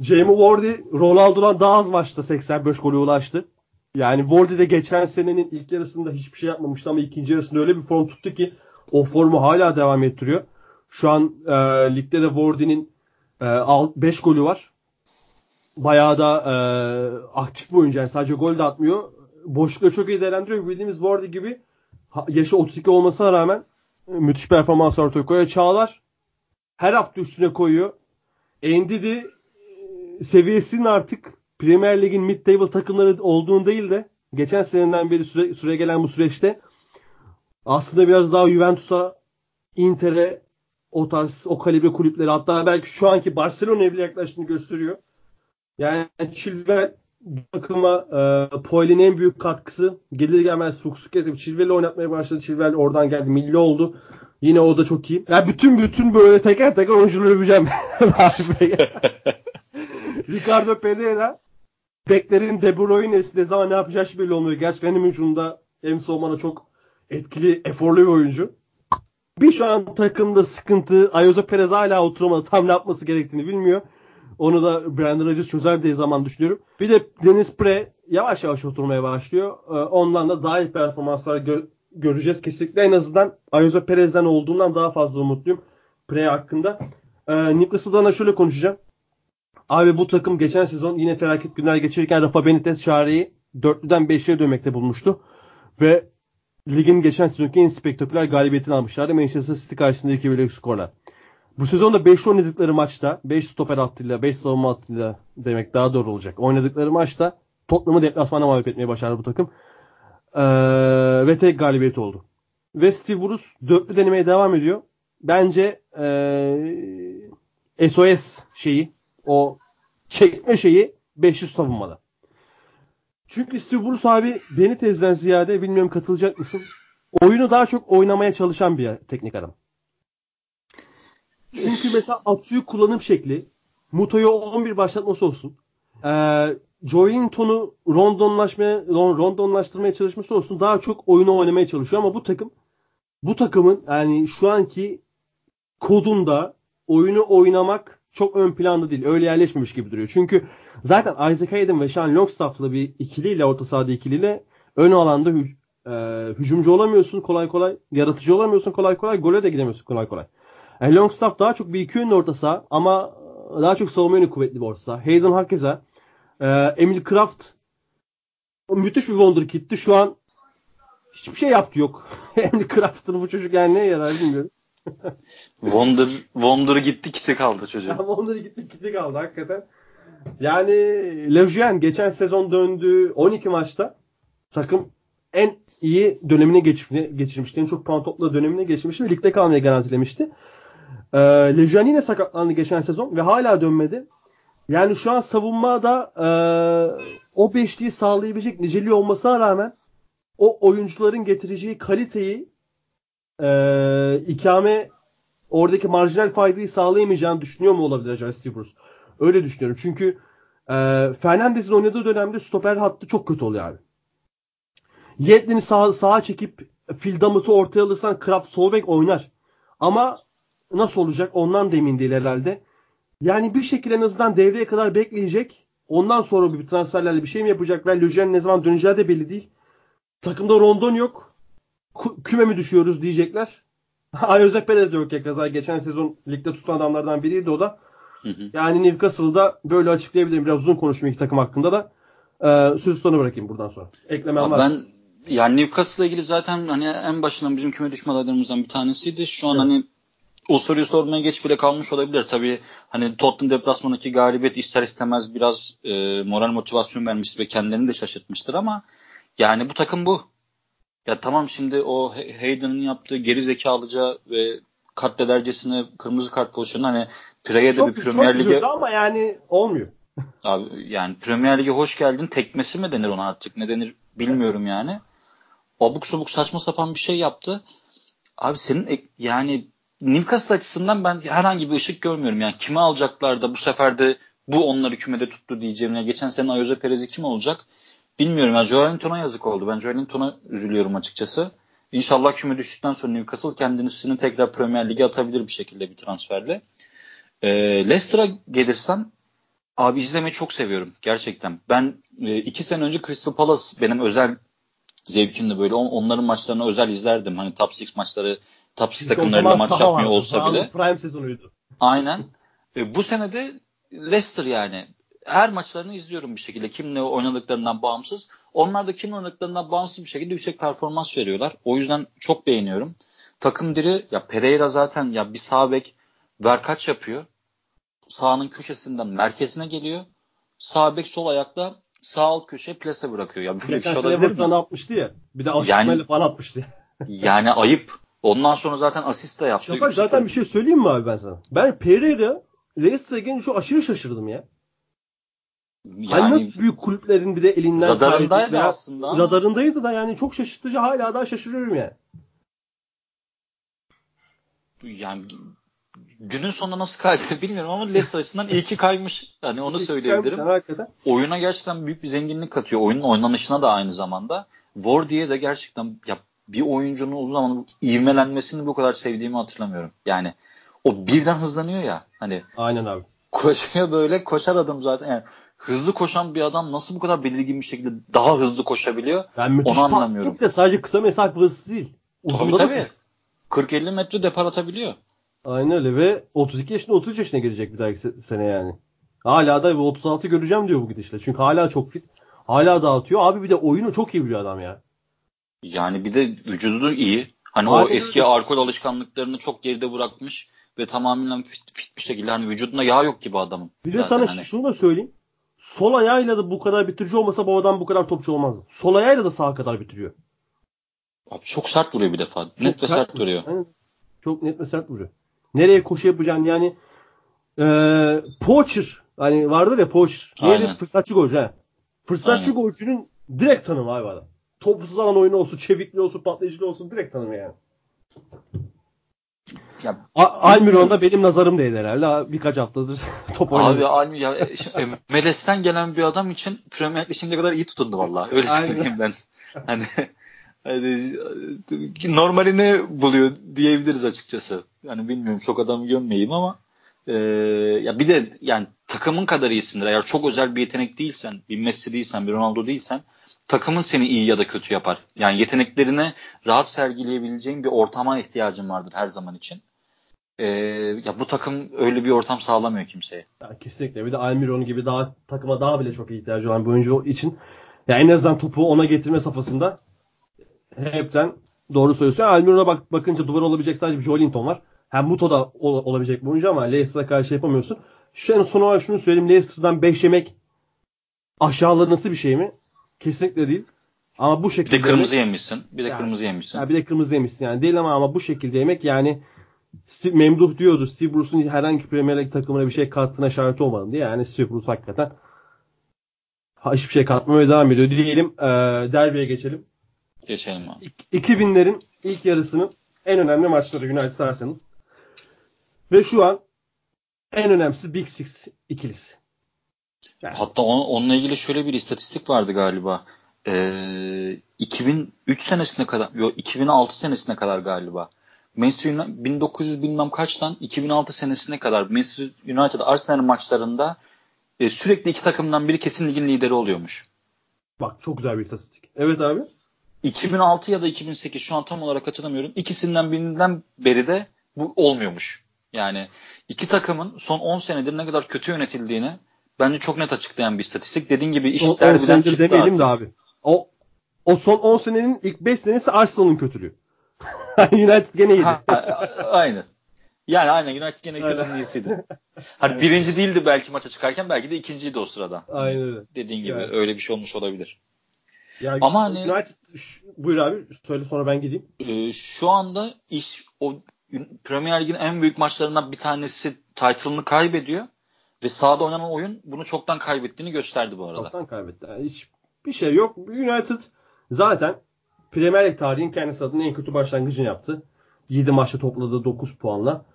Jamie Wardy Ronaldo'dan daha az maçta 85 golü ulaştı. Yani Wardy de geçen senenin ilk yarısında hiçbir şey yapmamıştı ama ikinci yarısında öyle bir form tuttu ki o formu hala devam ettiriyor. Şu an e, ligde de Wardy'nin 5 e, golü var. Bayağı da e, aktif bir oyuncu. Yani sadece gol de atmıyor. Boşlukları çok iyi değerlendiriyor. Bildiğimiz Wardy gibi yaşı 32 olmasına rağmen e, müthiş performans ortaya koyuyor. Çağlar her hafta üstüne koyuyor. Endidi seviyesinin artık Premier Lig'in mid table takımları olduğunu değil de geçen seneden beri süre, süre gelen bu süreçte aslında biraz daha Juventus'a, Inter'e o tarz o kalibre kulüpleri hatta belki şu anki Barcelona'ya bile yaklaştığını gösteriyor. Yani Chilwell takıma e, Poel'in en büyük katkısı gelir gelmez Fuchs'u kesip Chilwell'i oynatmaya başladı. Chilwell oradan geldi. Milli oldu. Yine o da çok iyi. Yani bütün bütün böyle teker teker oyuncuları öveceğim. Ricardo Pereira beklerin De Bruyne'si ne zaman ne yapacağı hiç belli olmuyor. Gerçekten hem hücumda hem savunmada çok etkili, eforlu bir oyuncu. Bir şu an takımda sıkıntı. Ayozo Perez hala oturamadı. Tam ne yapması gerektiğini bilmiyor. Onu da Brandon Rodgers çözer diye zaman düşünüyorum. Bir de Dennis Pre yavaş yavaş oturmaya başlıyor. Ee, ondan da daha iyi performanslar gö- göreceğiz kesinlikle. En azından Ayozo Perez'den olduğundan daha fazla umutluyum Pre hakkında. Ee, Nicholas'dan şöyle konuşacağım. Abi bu takım geçen sezon yine felaket günler geçirirken Rafa Benitez çareyi dörtlüden beşliğe dönmekte bulmuştu. Ve ligin geçen sezonki en spektaküler galibiyetini almışlardı. Manchester City karşısında 2 birlik skorla. Bu sezonda 5 oynadıkları maçta 5 stoper hattıyla 5 savunma hattıyla demek daha doğru olacak. Oynadıkları maçta Tottenham'ı deplasmana mağlup etmeye başardı bu takım. Ee, ve tek galibiyet oldu. Ve Steve Bruce dörtlü denemeye devam ediyor. Bence ee, SOS şeyi o çekme şeyi 500 savunmada. Çünkü Steve Bruce abi beni tezden ziyade bilmiyorum katılacak mısın? Oyunu daha çok oynamaya çalışan bir teknik adam. Çünkü mesela Atsu'yu kullanım şekli Muto'yu 11 başlatması olsun. Ee, Joelinton'u rondonlaşmaya, rondonlaştırmaya çalışması olsun. Daha çok oyunu oynamaya çalışıyor ama bu takım bu takımın yani şu anki kodunda oyunu oynamak çok ön planda değil. Öyle yerleşmemiş gibi duruyor. Çünkü Zaten Isaac Hayden ve Sean Longstaff'lı bir ikiliyle orta sahada ikiliyle ön alanda hü, e, hücumcu olamıyorsun kolay kolay. Yaratıcı olamıyorsun kolay kolay. Gole de gidemiyorsun kolay kolay. Yani Longstaff daha çok bir iki yönlü orta saha ama daha çok savunma yönü kuvvetli bir orta saha. Hayden hakeza. E, Emil Kraft müthiş bir wonderkid'ti. Şu an hiçbir şey yaptı yok. Emil Kraft'ın bu çocuk yani neye yarar bilmiyorum. Wonder, Wonder gitti kiti kaldı çocuğun. Wonder gitti kiti kaldı hakikaten. Yani Lejeune geçen sezon döndü 12 maçta takım en iyi dönemini geçirmişti. En çok puan topladığı dönemine geçirmişti ve ligde kalmayı garantilemişti. Ee, Lejeune yine sakatlandı geçen sezon ve hala dönmedi. Yani şu an savunmada e, o beşliği sağlayabilecek niceliği olmasına rağmen o oyuncuların getireceği kaliteyi e, ikame oradaki marjinal faydayı sağlayamayacağını düşünüyor mu olabilir acaba Steve Bruce? Öyle düşünüyorum. Çünkü e, Fernandez'in oynadığı dönemde stoper hattı çok kötü oluyor abi. Yetlin'i sağ, sağa çekip Phil ortaya alırsan Kraft sol bek oynar. Ama nasıl olacak ondan da emin değil herhalde. Yani bir şekilde en azından devreye kadar bekleyecek. Ondan sonra bir transferlerle bir şey mi yapacaklar? Löjen ne zaman döneceği de belli değil. Takımda Rondon yok. Küme mi düşüyoruz diyecekler. Ayozek Perez de yok ya kaza. Geçen sezon ligde tutan adamlardan biriydi o da. Hı hı. Yani Newcastle'da böyle açıklayabilirim. Biraz uzun konuşmayayım iki takım hakkında da. Ee, sözü sana bırakayım buradan sonra. Eklemem var. Ben yani Newcastle'la ilgili zaten hani en başından bizim küme düşme adaylarımızdan bir tanesiydi. Şu an evet. hani o soruyu sormaya geç bile kalmış olabilir. Tabii hani Tottenham deplasmanındaki galibiyet ister istemez biraz e, moral motivasyon vermiştir ve kendilerini de şaşırtmıştır ama yani bu takım bu. Ya tamam şimdi o Hayden'ın yaptığı geri zekalıca ve katledercesine kırmızı kart pozisyonu hani Pire'ye de bir Premier Lig'e ama yani olmuyor. Abi yani Premier Lig'e hoş geldin tekmesi mi denir ona artık ne denir bilmiyorum yani. Abuk sabuk saçma sapan bir şey yaptı. Abi senin yani Newcastle açısından ben herhangi bir ışık görmüyorum. Yani kime alacaklar da bu sefer de bu onları kümede tuttu diyeceğim. Yani geçen sene Ayoze Perez'i kim olacak? Bilmiyorum. Yani Joelinton'a yazık oldu. Ben Joelinton'a üzülüyorum açıkçası. İnşallah küme düştükten sonra Newcastle kendisini tekrar Premier Lig'e atabilir bir şekilde bir transferle. Ee, Leicester'a gelirsen abi izlemeyi çok seviyorum gerçekten. Ben e, iki sene önce Crystal Palace benim özel zevkimdi böyle. On, onların maçlarını özel izlerdim. Hani top 6 maçları top 6 takımlarıyla maç yapmıyor vardı. olsa bile. Prime sezonuydu. Aynen. E, bu sene de Leicester yani her maçlarını izliyorum bir şekilde. Kimle oynadıklarından bağımsız. Onlar da kimle oynadıklarından bağımsız bir şekilde yüksek performans veriyorlar. O yüzden çok beğeniyorum. Takım diri ya Pereira zaten ya bir sağ bek ver kaç yapıyor. Sağının köşesinden merkezine geliyor. Sağ bek sol ayakta sağ alt köşe plase bırakıyor. Ya böyle bir şey olabilir mi? atmıştı ya. Bir de alıştırmayla yani, falan atmıştı. yani ayıp. Ondan sonra zaten asist de yaptı. Şafak zaten bir şey söyleyeyim mi abi ben sana? Ben Pereira Leicester'a gelince şu aşırı şaşırdım ya. Yani hani nasıl büyük kulüplerin bir de elinden radarındaydı aslında. Radarındaydı da yani çok şaşırtıcı hala daha şaşırıyorum yani. Yani günün sonunda nasıl kaydı bilmiyorum ama Leicester açısından iyi ki kaymış. Yani onu söyleyebilirim. Kaymış, Oyuna gerçekten büyük bir zenginlik katıyor. Oyunun oynanışına da aynı zamanda. Wardy'ye de gerçekten ya bir oyuncunun uzun zaman ivmelenmesini bu kadar sevdiğimi hatırlamıyorum. Yani o birden hızlanıyor ya hani. Aynen abi. Koşuyor böyle koşar adım zaten. Yani hızlı koşan bir adam nasıl bu kadar belirgin bir şekilde daha hızlı koşabiliyor? Ben onu anlamıyorum. de sadece kısa mesafe hızlı değil. Uzun tabii tabii. 40-50 metre depar atabiliyor. Aynen öyle ve 32 yaşında 30 yaşına gelecek bir dahaki sene yani. Hala da 36 göreceğim diyor bu gidişle. Çünkü hala çok fit. Hala dağıtıyor. Abi bir de oyunu çok iyi biliyor adam ya. Yani bir de vücudu iyi. Hani Aynen o eski öyle. alkol alışkanlıklarını çok geride bırakmış ve tamamen fit, fit bir şekilde hani vücudunda yağ yok gibi adamın. Bir de sana hani. şunu da söyleyeyim. Sol ayağıyla da bu kadar bitirici olmasa bu adam bu kadar topçu olmazdı. Sol ayağıyla da sağa kadar bitiriyor. Abi çok sert vuruyor bir defa. Çok net ve sert, sert vuruyor. Yani çok net ve sert vuruyor. Nereye koşu yapacaksın yani ee, poacher hani vardır ya poacher. Diğeri fırsatçı golcü he. Fırsatçı Aynen. golcünün direkt tanımı abi adam. Topsuz alan oyunu olsun, çevikli olsun, patlayıcılı olsun direkt tanımı yani. Ya, Almiron da benim nazarım değil herhalde. Birkaç haftadır top oynadı. Abi Almi ya e, e, Meles'ten gelen bir adam için Premier Lig'de şimdiye kadar iyi tutundu vallahi. Öyle söyleyeyim ben. Hani hani normalini buluyor diyebiliriz açıkçası. Yani bilmiyorum çok adam gömmeyeyim ama e, ya bir de yani takımın kadar iyisindir. Eğer çok özel bir yetenek değilsen, bir Messi değilsen, bir Ronaldo değilsen takımın seni iyi ya da kötü yapar. Yani yeteneklerini rahat sergileyebileceğin bir ortama ihtiyacın vardır her zaman için. Ee, ya bu takım öyle bir ortam sağlamıyor kimseye. Ya kesinlikle. Bir de Almiron gibi daha takıma daha bile çok ihtiyacı olan bir oyuncu için ya en azından topu ona getirme safhasında hepten doğru söylüyorsun. Almiron'a bak, bakınca duvar olabilecek sadece bir Joelinton var. Hem Muto da ol, olabilecek bir oyuncu ama Leicester'a karşı yapamıyorsun. Şu son olarak şunu söyleyeyim. Leicester'dan 5 yemek aşağılanması bir şey mi? Kesinlikle değil. Ama bu şekilde bir de kırmızı yemek, yemişsin. Bir de yani, kırmızı yemişsin. Yani bir de kırmızı yemişsin yani. Değil ama ama bu şekilde yemek yani Steve, Memduh diyordu. Steve Bruce'un herhangi bir Premier League takımına bir şey kattığına şahit olmadım diye. Yani Steve Bruce hakikaten hiçbir şey katmamaya devam ediyor. Diyelim e, derbiye geçelim. Geçelim abi. 2000'lerin ilk yarısının en önemli maçları United Arsenal. Ve şu an en önemlisi Big Six ikilisi. Yani. Hatta on, onunla ilgili şöyle bir istatistik vardı galiba. Ee, 2003 senesine kadar, yok 2006 senesine kadar galiba. Manchester United 1900 bilmem kaçtan 2006 senesine kadar Manchester United Arsenal maçlarında e, sürekli iki takımdan biri kesin ligin lideri oluyormuş. Bak çok güzel bir istatistik. Evet abi. 2006 ya da 2008 şu an tam olarak hatırlamıyorum. İkisinden birinden beri de bu olmuyormuş. Yani iki takımın son 10 senedir ne kadar kötü yönetildiğini bence çok net açıklayan bir istatistik. Dediğin gibi iş derbiden çıktı demeyelim de abi. O o son 10 senenin ilk 5 senesi Arsenal'ın kötülüğü. United gene iyiydi. Ha, aynen. Yani aynen United gene kötünün iyisiydi. Hani birinci değildi belki maça çıkarken belki de ikinciydi o sırada. Aynen öyle. Dediğin gibi yani. öyle bir şey olmuş olabilir. Ya, Ama hani United buyur abi söyle sonra ben gideyim. E, şu anda iş o Premier Lig'in en büyük maçlarından bir tanesi title'ını kaybediyor ve sahada oynanan oyun bunu çoktan kaybettiğini gösterdi bu arada. Çoktan kaybetti. Yani hiç bir şey yok. United zaten Premier Lig tarihin kendisi adına en kötü başlangıcını yaptı. 7 maçta topladığı 9 puanla.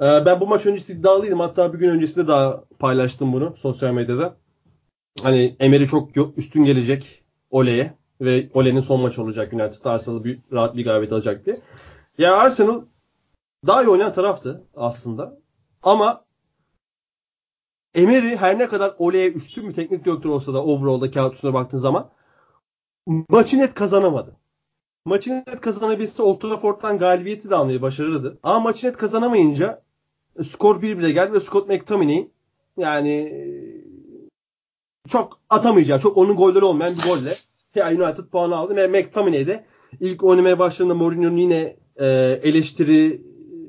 Ee, ben bu maç öncesi iddialıydım. Hatta bir gün öncesinde daha paylaştım bunu sosyal medyada. Hani Emery çok üstün gelecek Ole'ye ve Ole'nin son maçı olacak United Arsenal bir, rahat bir galibiyet alacak diye. Ya Arsenal daha iyi oynayan taraftı aslında. Ama Emery her ne kadar Ole'ye üstün bir teknik direktör olsa da overall'da kağıt üstüne baktığın zaman maçı net kazanamadı. Maçı net kazanabilse Old Trafford'dan galibiyeti de almayı başarırdı. Ama maçı net kazanamayınca skor 1 bile geldi ve Scott McTominay yani çok atamayacağı, çok onun golleri olmayan bir golle United puanı aldı ve McTominay de ilk oynamaya başladığında Mourinho'nun yine e, eleştiri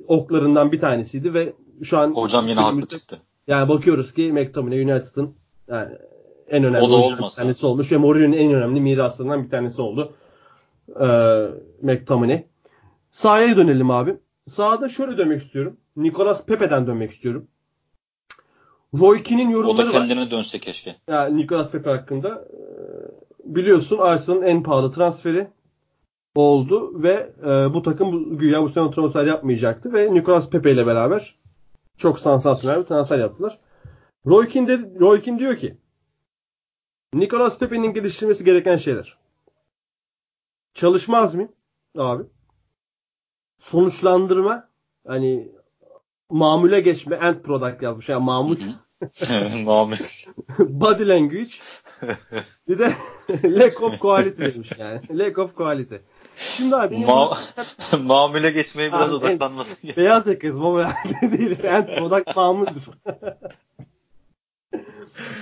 oklarından bir tanesiydi ve şu an hocam yine haklı çıktı. Yani bakıyoruz ki McTominay United'ın yani en önemli oyuncularından bir tanesi olmuş ve Mourinho'nun en önemli miraslarından bir tanesi oldu. Ee, McTominay. Sahaya dönelim abi. Sahada şöyle dönmek istiyorum. Nicolas Pepe'den dönmek istiyorum. Roy Keane'in yorumları var. O da kendine var. dönse keşke. Yani Nicolas Pepe hakkında. E, biliyorsun Arsenal'ın en pahalı transferi oldu ve e, bu takım bu, güya bu sene transfer yapmayacaktı ve Nicolas Pepe ile beraber çok sansasyonel bir transfer yaptılar. Roy Keane, de, Roy Keane diyor ki Nicolas Pepe'nin geliştirmesi gereken şeyler. Çalışmaz mı abi? Sonuçlandırma hani mamule geçme end product yazmış yani mamul. mamul. Body language. bir de lack of quality demiş yani. Lack of quality. Şimdi abi Ma mamule geçmeye biraz abi, odaklanması gerekiyor. Beyaz yakayız ama yani değil. End product mamuldür.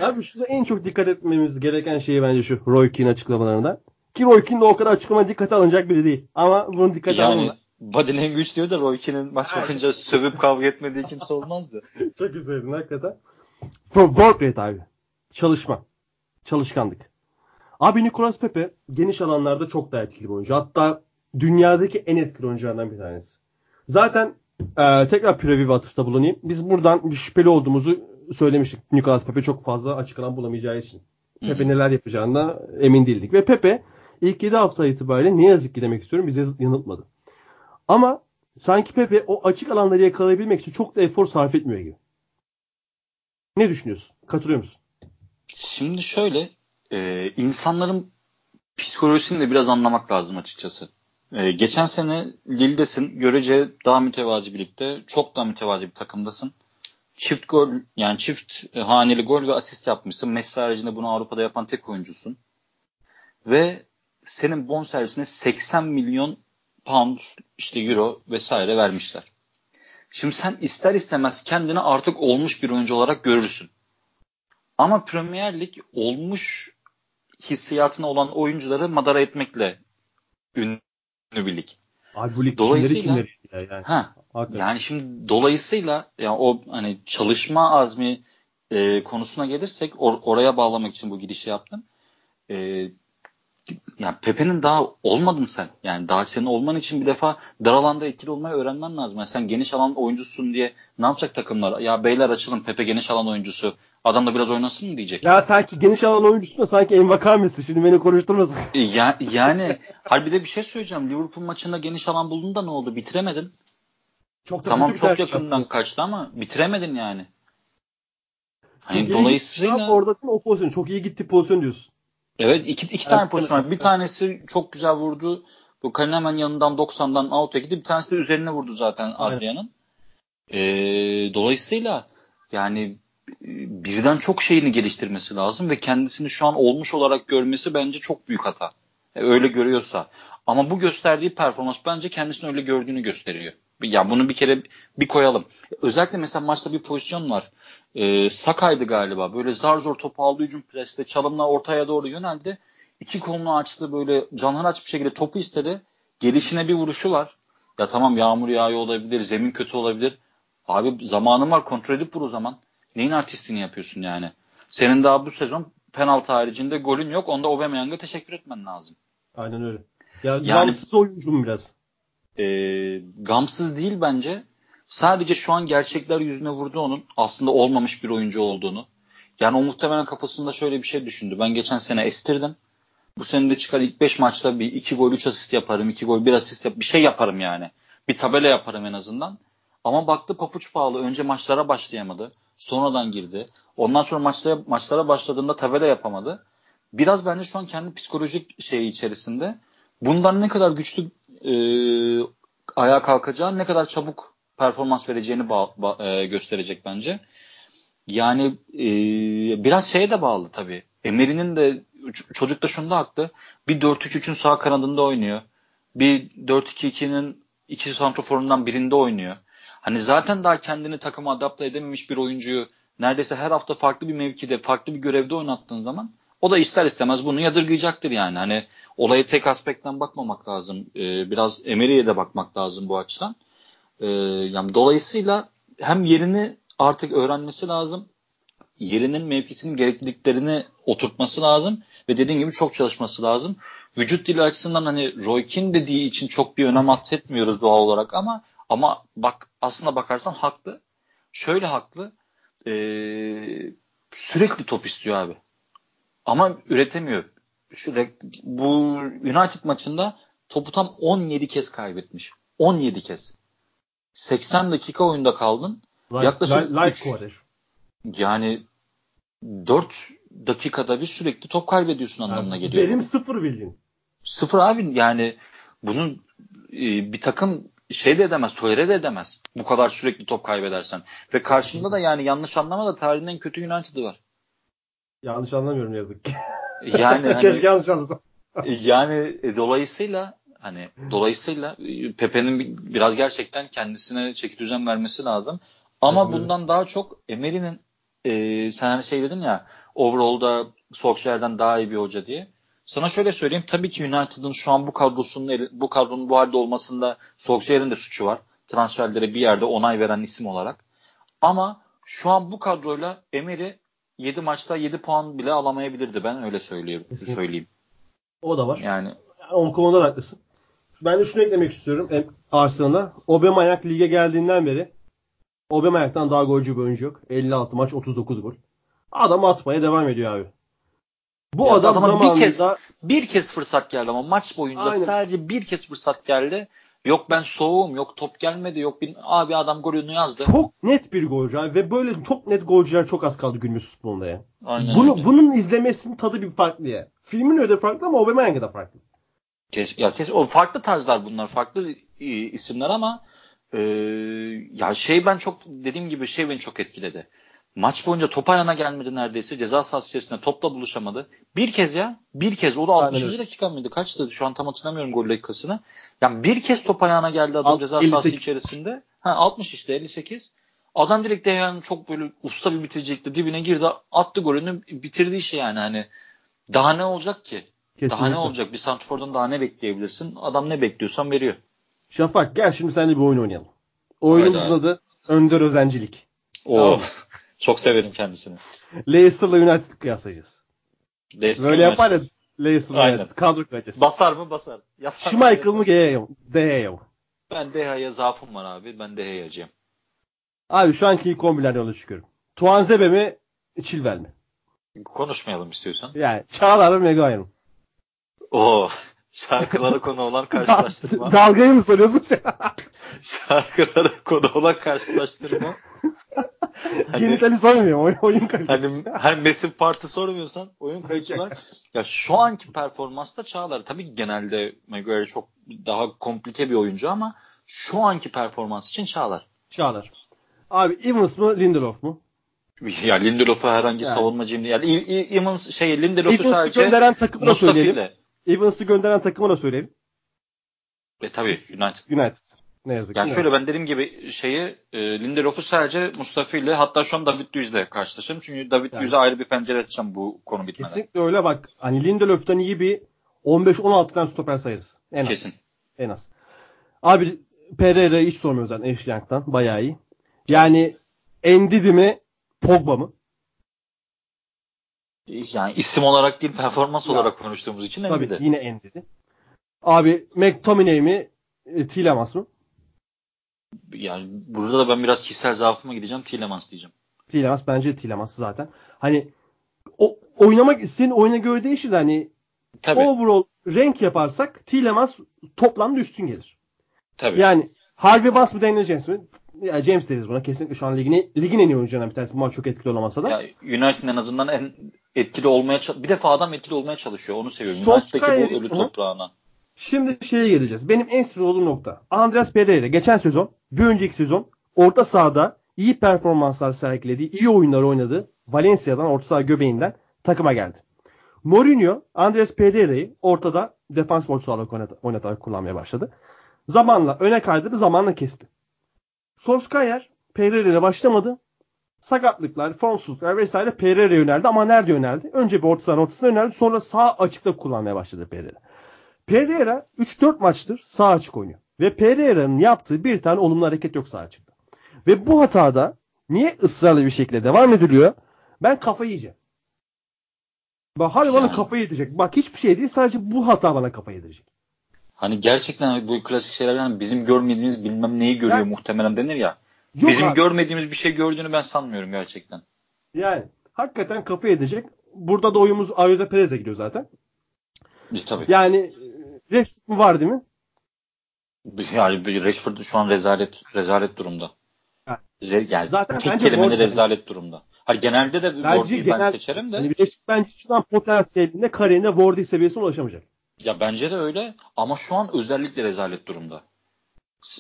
abi şurada en çok dikkat etmemiz gereken şey bence şu Roy Keane açıklamalarında. Ki Roy Keane de o kadar açıklama dikkate alınacak biri değil. Ama bunu dikkate yani, alınlar. Body language diyor da Roy Keane'in maç bakınca sövüp kavga etmediği kimse olmazdı. Çok güzeldin hakikaten. For work rate abi. Çalışma. Çalışkanlık. Abi Nicolas Pepe geniş alanlarda çok daha etkili bir oyuncu. Hatta dünyadaki en etkili oyunculardan bir tanesi. Zaten e, tekrar Previ ve atıfta bulunayım. Biz buradan bir şüpheli olduğumuzu söylemiştik. Nicolas Pepe çok fazla açık alan bulamayacağı için. Pepe neler yapacağına emin değildik. Ve Pepe ilk 7 hafta itibariyle ne yazık ki demek istiyorum bize yanıltmadı. Ama sanki Pepe o açık alanları yakalayabilmek için çok da efor sarf etmiyor gibi. Ne düşünüyorsun? Katılıyor musun? Şimdi şöyle e, insanların psikolojisini de biraz anlamak lazım açıkçası. E, geçen sene Lille'desin. Görece daha mütevazi birlikte. Çok daha mütevazi bir takımdasın. çift gol yani çift haneli gol ve asist yapmışsın. Messi haricinde bunu Avrupa'da yapan tek oyuncusun. Ve senin bon servisine 80 milyon pound işte euro vesaire vermişler. Şimdi sen ister istemez kendini artık olmuş bir oyuncu olarak görürsün. Ama Premier Lig olmuş hissiyatına olan oyuncuları madara etmekle ünlü bir lig. Abi bu lig dolayısıyla, kimleri kimleri yani. Ha, yani şimdi dolayısıyla yani o hani çalışma azmi e, konusuna gelirsek or, oraya bağlamak için bu girişi yaptım. E, yani Pepe'nin daha olmadın sen. Yani daha senin olman için bir defa dar alanda etkili olmayı öğrenmen lazım. Yani sen geniş alan oyuncusun diye ne yapacak takımlar? Ya beyler açılın Pepe geniş alan oyuncusu. Adam da biraz oynasın mı diyecek. Ya sanki geniş alan oyuncusu da sanki Envakame'si. Şimdi beni konuşturmasın. E, ya, yani halbuki de bir şey söyleyeceğim. Liverpool maçında geniş alan buldun da ne oldu? Bitiremedin. Çok tamam çok yakından yaptı. kaçtı ama bitiremedin yani. Hani dolayısıyla orada o pozisyon çok iyi gitti pozisyon diyorsun. Evet iki, iki tane pozisyon var. Bir tanesi çok güzel vurdu. Bu Kalin hemen yanından 90'dan out'a gitti. Bir tanesi de üzerine vurdu zaten Adrian'ın. Ee, dolayısıyla yani birden çok şeyini geliştirmesi lazım ve kendisini şu an olmuş olarak görmesi bence çok büyük hata. E, öyle görüyorsa. Ama bu gösterdiği performans bence kendisini öyle gördüğünü gösteriyor. Ya bunu bir kere bir koyalım. Özellikle mesela maçta bir pozisyon var. Ee, Sakay'dı galiba. Böyle zar zor topu aldı hücum preste. Çalımla ortaya doğru yöneldi. İki kolunu açtı böyle canhıraç aç bir şekilde topu istedi. Gelişine bir vuruşu var. Ya tamam yağmur yağıyor olabilir, zemin kötü olabilir. Abi zamanın var kontrol edip vur o zaman. Neyin artistliğini yapıyorsun yani? Senin daha bu sezon penaltı haricinde golün yok. Onda Aubameyang'a teşekkür etmen lazım. Aynen öyle. Ya yani, gamsız oyuncu mu biraz? E, gamsız değil bence. Sadece şu an gerçekler yüzüne vurdu onun. Aslında olmamış bir oyuncu olduğunu. Yani o muhtemelen kafasında şöyle bir şey düşündü. Ben geçen sene estirdim. Bu sene de çıkar ilk 5 maçta bir 2 gol 3 asist yaparım. 2 gol 1 asist yap bir şey yaparım yani. Bir tabela yaparım en azından. Ama baktı papuç pahalı. Önce maçlara başlayamadı. Sonradan girdi. Ondan sonra maçlara, maçlara başladığında tabela yapamadı. Biraz bence şu an kendi psikolojik şeyi içerisinde. Bundan ne kadar güçlü e, ayağa kalkacağı, ne kadar çabuk performans vereceğini ba- ba- e, gösterecek bence. Yani e, biraz şeye de bağlı tabii. Emery'nin de çocuk da şunda haklı. Bir 4-3-3'ün sağ kanadında oynuyor. Bir 4-2-2'nin iki santroforundan birinde oynuyor. Hani zaten daha kendini takıma adapte edememiş bir oyuncuyu neredeyse her hafta farklı bir mevkide, farklı bir görevde oynattığın zaman o da ister istemez bunu yadırgayacaktır yani. Hani olaya tek aspektten bakmamak lazım. Ee, biraz Emery'e de bakmak lazım bu açıdan. Ee, yani dolayısıyla hem yerini artık öğrenmesi lazım. Yerinin mevkisinin gerekliliklerini oturtması lazım ve dediğim gibi çok çalışması lazım. Vücut dili açısından hani Roy Keane dediği için çok bir önem atfetmiyoruz doğal olarak ama ama bak aslında bakarsan haklı. Şöyle haklı. Ee, sürekli top istiyor abi. Ama üretemiyor. Şu bu United maçında topu tam 17 kez kaybetmiş. 17 kez. 80 dakika oyunda kaldın. Like, Yaklaşık like, like yani 4 dakikada bir sürekli top kaybediyorsun anlamına yani, geliyor. Verim sıfır bildin. Sıfır abi yani bunun e, bir takım şey de edemez, tolere de edemez. Bu kadar sürekli top kaybedersen. Ve karşında da yani yanlış anlama da tarihin en kötü United'ı var. Yanlış anlamıyorum yazık ki. Yani hani, keşke yanlış anlasam. yani e, dolayısıyla hani dolayısıyla e, Pepe'nin biraz gerçekten kendisine çeki düzen vermesi lazım. Ama evet, bundan daha çok Emery'nin e, sen hani şey dedin ya overall'da Solskjaer'den daha iyi bir hoca diye. Sana şöyle söyleyeyim. Tabii ki United'ın şu an bu kadrosunun bu kadronun bu halde olmasında Solskjaer'in de suçu var. Transferlere bir yerde onay veren isim olarak. Ama şu an bu kadroyla Emery 7 maçta 7 puan bile alamayabilirdi. Ben öyle söyleyeyim. söyleyeyim. O da var. Yani, yani o konuda haklısın. Ben de şunu eklemek istiyorum Arsenal'a. Aubameyang lige geldiğinden beri Aubameyang'dan daha golcü bir oyuncu yok. 56 maç 39 gol. Adam atmaya devam ediyor abi. Bu ya adam zamanında bir kez, bir kez fırsat geldi ama maç boyunca Aynen. sadece bir kez fırsat geldi. Yok ben soğuğum, yok top gelmedi, yok bir abi adam golünü yazdı. Çok net bir golcü abi ve böyle çok net golcüler çok az kaldı günümüz futbolunda ya. Aynen Bunu, öyle. Bunun izlemesinin tadı bir farklı ya. Filmin öyle farklı ama Aubameyang'da da farklı. Kes, ya kes, o farklı tarzlar bunlar, farklı e, isimler ama e, ya şey ben çok dediğim gibi şey beni çok etkiledi. Maç boyunca top ayağına gelmedi neredeyse. Ceza sahası içerisinde topla buluşamadı. Bir kez ya. Bir kez. O da 60. Aynen. dakika mıydı? Kaçtı? Şu an tam hatırlamıyorum gol dakikasını. Yani bir kez top ayağına geldi adam Alt, ceza 58. sahası içerisinde. Ha 60 işte 58. Adam direkt Dehan'ın çok böyle usta bir bitiricilikle dibine girdi. Attı golünü bitirdi işi yani. Hani daha ne olacak ki? Kesinlikle. Daha ne olacak? Bir Santrfor'dan daha ne bekleyebilirsin? Adam ne bekliyorsan veriyor. Şafak gel şimdi seninle bir oyun oynayalım. Oyunumuzun adı Önder Özencilik. Oo. Çok severim kendisini. Leicester'la United kıyaslayacağız. Leicester Böyle yapar ya Leicester'la United. Kadro kalitesi. Basar mı basar. Yapar Schmeichel mı Gea mı? Gea mı? Ben Deha'ya zaafım var abi. Ben Deha'yacıyım. Abi şu anki ilk 11'lerden yola çıkıyorum. Tuanzebe mi? Chilwell mi? Konuşmayalım istiyorsan. Yani Çağlar mı Maguire mı? Oo. Şarkılara konu olan karşılaştırma. Dalgayı mı soruyorsun? Şarkılara konu olan karşılaştırma. hani, Genitali sormuyor oyun, oyun kalitesi. Hani, hani Messi Parti sormuyorsan oyun kalitesi ya şu anki performansta Çağlar tabii genelde Maguire çok daha komplike bir oyuncu ama şu anki performans için Çağlar. Çağlar. Abi Evans mı Lindelof mu? Ya Lindelof'u herhangi yani. savunmacıyım diye. Yani Evans şey Lindelof'u sadece gönderen takımı da söyleyelim. Evans'ı gönderen takımı da söyleyelim. E tabii United. United. Ne yazık ki. Yani şöyle ben dediğim gibi şeyi e, Lindelof'u sadece Mustafa ile hatta şu an David Luiz'le karşılaşırım. Çünkü David yani. Luiz'e ayrı bir pencere açacağım bu konu bitmeden. Kesinlikle öyle bak. Hani Lindelof'tan iyi bir 15-16 tane stoper sayarız. En Kesin. Az. En az. Abi Pereira'yı hiç sormuyoruz zaten Ashley Young'dan. Bayağı iyi. Yani Endidi mi Pogba mı? Yani isim olarak değil performans ya. olarak konuştuğumuz için Tabii Endidi. yine Endidi. Abi McTominay mi e, Tielemans mı? Yani burada da ben biraz kişisel zaafıma gideceğim. Tielemans diyeceğim. Tielemans bence Tielemans zaten. Hani o oynamak senin oyuna göre değişir de hani Tabii. overall renk yaparsak Tielemans toplamda üstün gelir. Tabii. Yani Harvey Bass mı Daniel James mi? Ya James deriz buna. Kesinlikle şu an ligin, ligin en iyi oyuncularından bir tanesi. Bu maç çok etkili olamasa da. Ya United'ın en azından en etkili olmaya bir defa adam etkili olmaya çalışıyor. Onu seviyorum. United'daki bu ölü toprağına. Şimdi şeye geleceğiz. Benim en sinir olduğum nokta. Andreas Pereira geçen sezon, bir önceki sezon orta sahada iyi performanslar sergilediği, iyi oyunlar oynadı. Valencia'dan, orta saha göbeğinden takıma geldi. Mourinho, Andreas Pereira'yı ortada defans orta sahalık oynatarak kullanmaya başladı. Zamanla öne kaydırdı, zamanla kesti. Solskjaer Pereira ile başlamadı. Sakatlıklar, formsuzluklar vesaire Pereira yöneldi ama nerede yöneldi? Önce bir orta sahanın ortasına yöneldi. Sonra sağ açıkta kullanmaya başladı Pereira. Pereira 3-4 maçtır sağ açık oynuyor. Ve Pereira'nın yaptığı bir tane olumlu hareket yok sağ açıkta. Ve bu hatada niye ısrarlı bir şekilde devam ediliyor? Ben kafayı yiyeceğim. Bak harbi yani. bana kafayı yedirecek. Bak hiçbir şey değil sadece bu hata bana kafayı yedirecek. Hani gerçekten bu klasik şeyler yani bizim görmediğimiz bilmem neyi görüyor yani, muhtemelen denir ya. Yok bizim abi. görmediğimiz bir şey gördüğünü ben sanmıyorum gerçekten. Yani hakikaten kafa edecek. Burada da oyumuz Ayuza Perez'e gidiyor zaten. E, tabii. Yani Rashford mu var değil mi? Yani Rashford şu an rezalet rezalet durumda. Yani, yani zaten tek kelimeli rezalet durumda. Hayır genelde de Ward'u ben seçerim de. Hani Rashford bence hiçbir zaman potansiyelinde kariyerinde Ward'u seviyesine ulaşamayacak. Ya bence de öyle ama şu an özellikle rezalet durumda.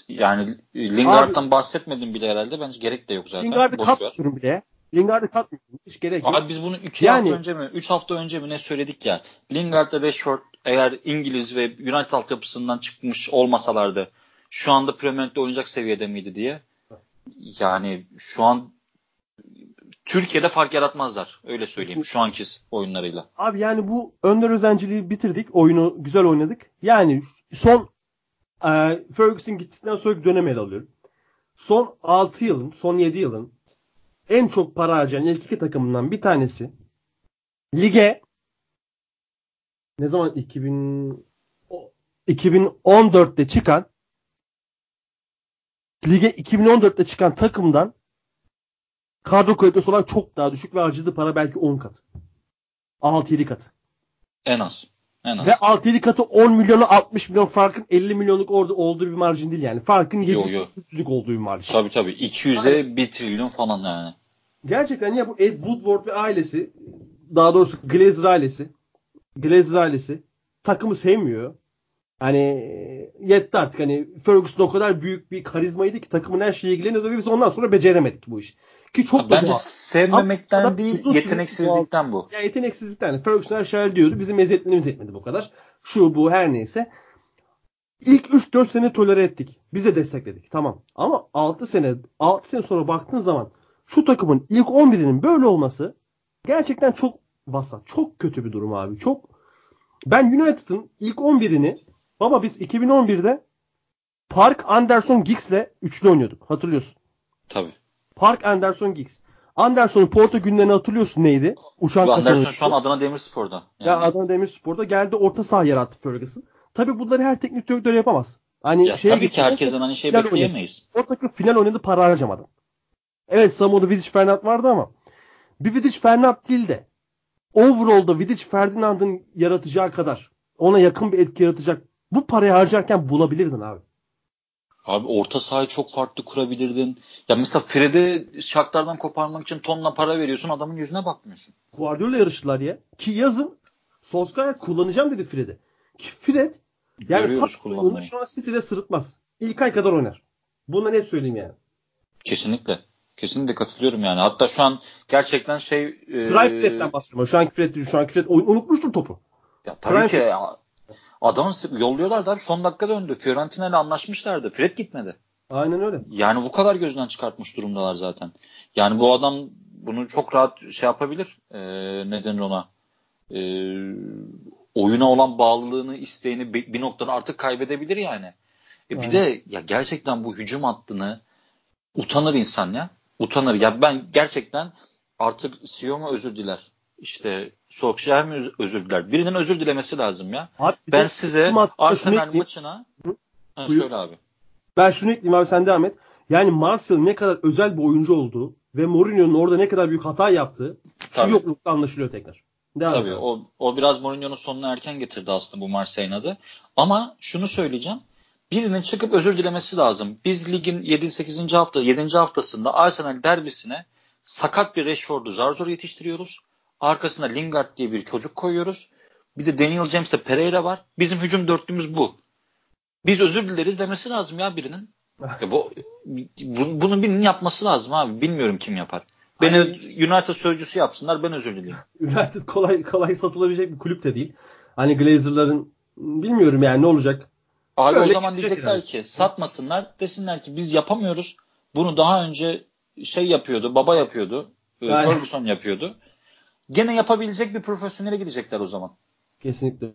Yani Lingard'dan bahsetmedim bile herhalde. Bence gerek de yok zaten. Lingard'ı katmıyorum bile. Lingard'ı katmıyorum. Hiç gerek yok. Abi biz bunu 2 yani, hafta önce mi, 3 hafta önce mi ne söyledik ya. Lingard'la Rashford eğer İngiliz ve United altyapısından çıkmış olmasalardı şu anda Premier League'de oynayacak seviyede miydi diye. Yani şu an Türkiye'de fark yaratmazlar. Öyle söyleyeyim şu anki oyunlarıyla. Abi yani bu önder özenciliği bitirdik. Oyunu güzel oynadık. Yani son e, Ferguson gittikten sonra dönem ele alıyorum. Son 6 yılın, son 7 yılın en çok para harcayan ilk iki takımından bir tanesi lige ne zaman 2000 2014'te çıkan lige 2014'te çıkan takımdan kadro kalitesi olarak çok daha düşük ve harcadığı para belki 10 kat. 6-7 kat. En az. En az. Ve 6-7 katı 10 milyonu 60 milyon farkın 50 milyonluk orada olduğu bir marjin değil yani. Farkın 700'lük olduğu bir marjin. Tabii tabii. 200'e yani, 1 trilyon falan yani. Gerçekten ya bu Ed Woodward ve ailesi daha doğrusu Glazer ailesi Glazer ailesi takımı sevmiyor. Hani yetti artık. Hani Ferguson o kadar büyük bir karizmaydı ki takımın her şeyi ilgileniyordu ve biz ondan sonra beceremedik bu işi. Ki çok da Bence sevmemekten Ama değil, yeteneksizlikten bu. Ya yeteneksizlikten. Ferguson her şey diyordu. Bizim mezetliğimiz etmedi bu kadar. Şu bu her neyse. İlk 3-4 sene tolere ettik. Biz de destekledik. Tamam. Ama 6 sene 6 sene sonra baktığın zaman şu takımın ilk 11'inin böyle olması gerçekten çok vasat. Çok kötü bir durum abi. Çok ben United'ın ilk 11'ini baba biz 2011'de Park Anderson Giggs'le üçlü oynuyorduk. Hatırlıyorsun. Tabii. Park Anderson Giggs. Anderson'un Porto günlerini hatırlıyorsun neydi? Uçan Anderson şu an Adana Demirspor'da. Yani. Ya Adana Demirspor'da geldi orta saha yarattı Ferguson. Tabii bunları her teknik direktör yapamaz. Hani ya tabii ki herkesten hani şey bekleyemeyiz. Oynadı. O takım final oynadı para harcamadı. Evet Samo'da Vidic Fernand vardı ama bir Vidic Fernand değil de overall'da Vidic Ferdinand'ın yaratacağı kadar ona yakın bir etki yaratacak bu parayı harcarken bulabilirdin abi. Abi orta sahayı çok farklı kurabilirdin. Ya mesela Fred'i şartlardan koparmak için tonla para veriyorsun adamın yüzüne bakmıyorsun. Guardiola yarıştılar ya. Ki yazın Solskjaer kullanacağım dedi Fred'i. Ki Fred yani pas şu an City'de sırıtmaz. İlk ay kadar oynar. Bunu net söyleyeyim yani. Kesinlikle. Kesinlikle katılıyorum yani. Hatta şu an gerçekten şey... E, Prime Fred'den bahsediyorum. Şu anki Fred şu anki Fred unutmuştur topu. Ya tabii Prime ki ya, adamı yolluyorlardı abi. Son dakika döndü. Fiorentina ile anlaşmışlardı. Fred gitmedi. Aynen öyle. Yani bu kadar gözden çıkartmış durumdalar zaten. Yani bu adam bunu çok rahat şey yapabilir. E, neden ona? E, oyuna olan bağlılığını, isteğini bir noktada artık kaybedebilir yani. E bir de ya gerçekten bu hücum hattını utanır insan ya. Utanır. Ya ben gerçekten artık mu özür diler? İşte Solskjaer mi özür diler? Birinin özür dilemesi lazım ya. Abi, ben size Arsenal maçına ha, söyle abi. Ben şunu ekleyeyim abi sen devam et. Yani Martial ne kadar özel bir oyuncu olduğu ve Mourinho'nun orada ne kadar büyük hata yaptığı şu yoklukta anlaşılıyor tekrar. Devam Tabii o, o biraz Mourinho'nun sonunu erken getirdi aslında bu Marseille'in adı. Ama şunu söyleyeceğim. Birinin çıkıp özür dilemesi lazım. Biz ligin 7-8. hafta 7. haftasında Arsenal derbisine sakat bir Rashford'u zar zor yetiştiriyoruz. Arkasına Lingard diye bir çocuk koyuyoruz. Bir de Daniel James'te Pereira var. Bizim hücum dörtlümüz bu. Biz özür dileriz demesi lazım ya birinin. ya bu, bu, bunu birinin yapması lazım abi. Bilmiyorum kim yapar. Beni hani, United sözcüsü yapsınlar ben özür dileyim. United kolay kolay satılabilecek bir kulüp de değil. Hani Glazer'ların bilmiyorum yani ne olacak. Abi Öyle o zaman diyecekler yani. ki satmasınlar desinler ki biz yapamıyoruz. Bunu daha önce şey yapıyordu baba yapıyordu. E, yani. Ferguson yapıyordu. Gene yapabilecek bir profesyonele gidecekler o zaman. Kesinlikle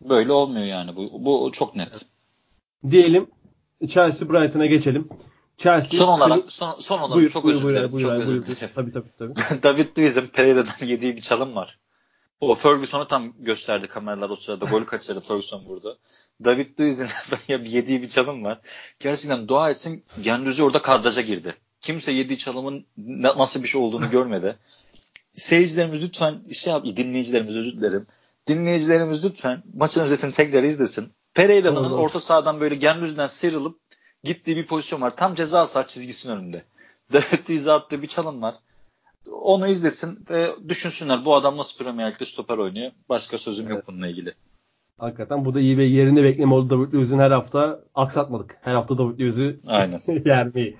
Böyle olmuyor yani. Bu, bu çok net. Diyelim Chelsea Brighton'a geçelim. Chelsea son olarak son, son olarak buyur, çok buyur, özür dilerim. Buyur, çok buyur, özür dilerim. Tabii tabii tabii. David Luiz'in Pereira'dan yediği bir çalım var. O Ferguson'u tam gösterdi kameralar o sırada. Gol kaçırdı Ferguson burada. David Luiz'in yediği bir çalım var. Gerçekten dua etsin Gendüzi orada kadraja girdi. Kimse yediği çalımın nasıl bir şey olduğunu görmedi. Seyircilerimiz lütfen şey yap, dinleyicilerimiz özür dilerim. Dinleyicilerimiz lütfen maçın özetini tekrar izlesin. Pereira'nın orta sahadan böyle Gendüzi'den sıyrılıp gittiği bir pozisyon var. Tam ceza saha çizgisinin önünde. David Luiz'e attığı bir çalım var. Onu izlesin ve düşünsünler bu adam nasıl Premier Lig'de stoper oynuyor. Başka sözüm evet. yok bununla ilgili. Hakikaten bu da iyi ve yerinde bekleme oldu David Luiz'in her hafta aksatmadık. Her hafta David Luiz'i yermeyi.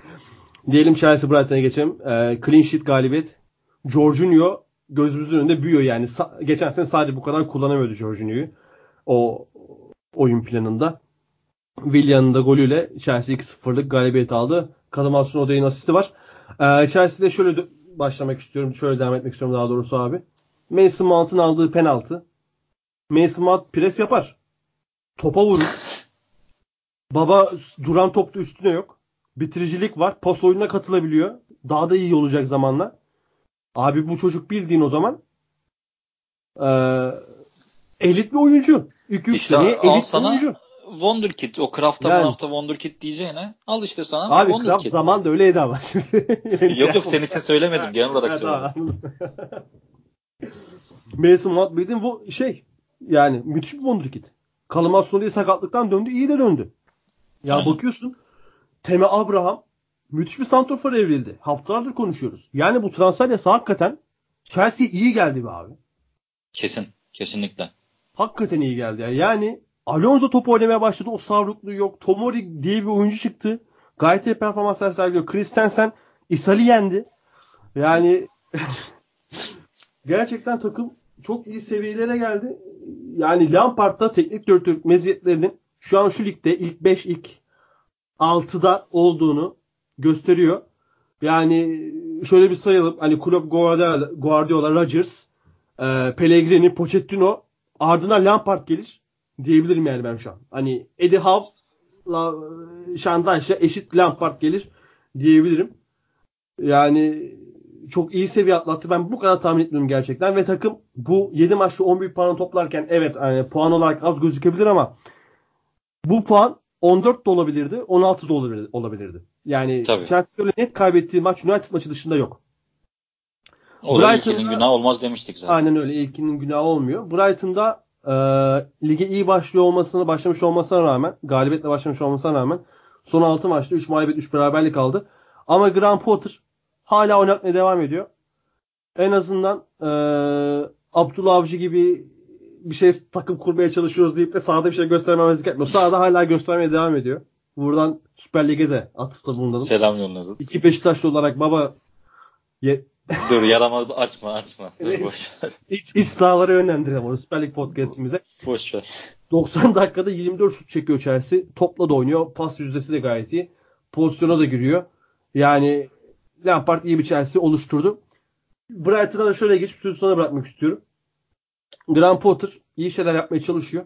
Diyelim Chelsea Brighton'a geçelim. Ee, clean sheet galibiyet. Jorginho gözümüzün önünde büyüyor yani. Geçen sene sadece bu kadar kullanamıyordu Jorginho'yu. O oyun planında. Willian'ın da golüyle Chelsea 2-0'lık galibiyet aldı. Kalamas'ın Oday'ın asisti var. Ee, Chelsea'de şöyle başlamak istiyorum. Şöyle devam etmek istiyorum daha doğrusu abi. Mason Mount'un aldığı penaltı. Mason Mount pres yapar. Topa vurur. Baba duran topta üstüne yok. Bitiricilik var. Pas oyununa katılabiliyor. Daha da iyi olacak zamanla. Abi bu çocuk bildiğin o zaman ee, elit bir oyuncu. 2-3 işte elit al sana oyuncu. Wonderkid. O Kraft'a yani. hafta Wonderkid diyeceğine al işte sana Abi Wonderkid. Kraft zaman da öyleydi ama şimdi. yok yok senin için söylemedim. Genel olarak söyledim. Mason Mount bildiğin bu şey yani müthiş bir Wonderkid. Kalamasyon diye sakatlıktan döndü. iyi de döndü. Ya Aynen. bakıyorsun Teme Abraham müthiş bir santrofor evrildi. Haftalardır konuşuyoruz. Yani bu transfer yasa hakikaten Chelsea iyi geldi be abi. Kesin. Kesinlikle. Hakikaten iyi geldi. Yani, yani Alonso top oynamaya başladı. O savrukluğu yok. Tomori diye bir oyuncu çıktı. Gayet iyi performanslar sergiliyor. Christensen İsali yendi. Yani gerçekten takım çok iyi seviyelere geldi. Yani Lampard'da teknik direktörlük meziyetlerinin şu an şu ligde ilk 5 ilk 6'da olduğunu gösteriyor. Yani şöyle bir sayalım. Hani Klopp, Guardiola, Guardiola Rodgers, e, Pellegrini, Pochettino ardından Lampard gelir diyebilirim yani ben şu an. Hani Eddie Howe'la Şandaş'la eşit Lampard gelir diyebilirim. Yani çok iyi seviye atlattı. Ben bu kadar tahmin etmiyorum gerçekten. Ve takım bu 7 maçta 11 puan toplarken evet yani puan olarak az gözükebilir ama bu puan 14 de olabilirdi, 16 da olabilirdi. Yani Tabii. Chelsea'de net kaybettiği maç United maçı dışında yok. O da ilkinin günah olmaz demiştik zaten. Aynen öyle. İlkinin günahı olmuyor. Brighton'da e, lige iyi başlıyor olmasına, başlamış olmasına rağmen, galibiyetle başlamış olmasına rağmen son 6 maçta 3 mağlubiyet 3 beraberlik aldı. Ama Graham Potter hala oynatmaya devam ediyor. En azından e, Abdullah Avcı gibi bir şey takım kurmaya çalışıyoruz deyip de sahada bir şey göstermemezlik etmiyor. Sahada hala göstermeye devam ediyor. Buradan Süper Lig'e de atıfta bulunalım. Selam yolunuzun. İki Beşiktaşlı olarak baba ye, Dur yarama açma açma. Dur boş ver. iç, iç sahalara yönlendirelim onu Süper Lig podcastimize. Boş ver. 90 dakikada 24 şut çekiyor Chelsea. Topla da oynuyor. Pas yüzdesi de gayet iyi. Pozisyona da giriyor. Yani Lampard iyi bir Chelsea oluşturdu. Brighton'a da şöyle geçip sözü sana bırakmak istiyorum. Graham Potter iyi şeyler yapmaya çalışıyor.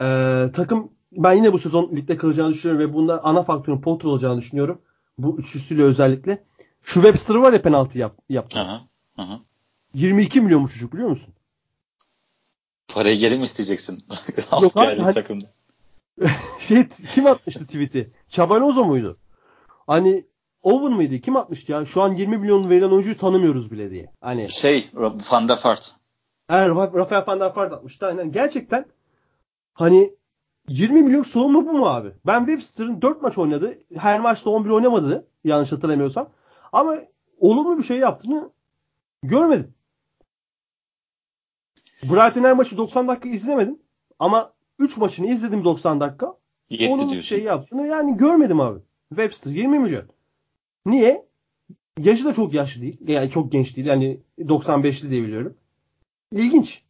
Ee, takım ben yine bu sezon ligde kalacağını düşünüyorum ve bunda ana faktörün Potter olacağını düşünüyorum. Bu üçlüsüyle özellikle. Şu Webster var ya penaltı yap, yaptı. Aha, aha. 22 milyon bu çocuk biliyor musun? Parayı geri mi isteyeceksin? Yok abi, hani- takımda. şey kim atmıştı tweet'i? Çabanozo muydu? Hani Owen mıydı? Kim atmıştı ya? Şu an 20 milyon verilen oyuncuyu tanımıyoruz bile diye. Hani Şey Van der Vaart. eğer Rafael van der Vaart atmıştı. Aynen. Gerçekten hani 20 milyon savunma bu mu abi? Ben Webster'ın 4 maç oynadı. Her maçta 11 oynamadı. Yanlış hatırlamıyorsam. Ama olumlu bir şey yaptığını görmedim. Brighton her maçı 90 dakika izlemedim. Ama 3 maçını izledim 90 dakika. Yetti olumlu bir diyorsun. şey yaptığını yani görmedim abi. Webster 20 milyon. Niye? Yaşı da çok yaşlı değil. Yani çok genç değil. Yani 95'li diye biliyorum. İlginç.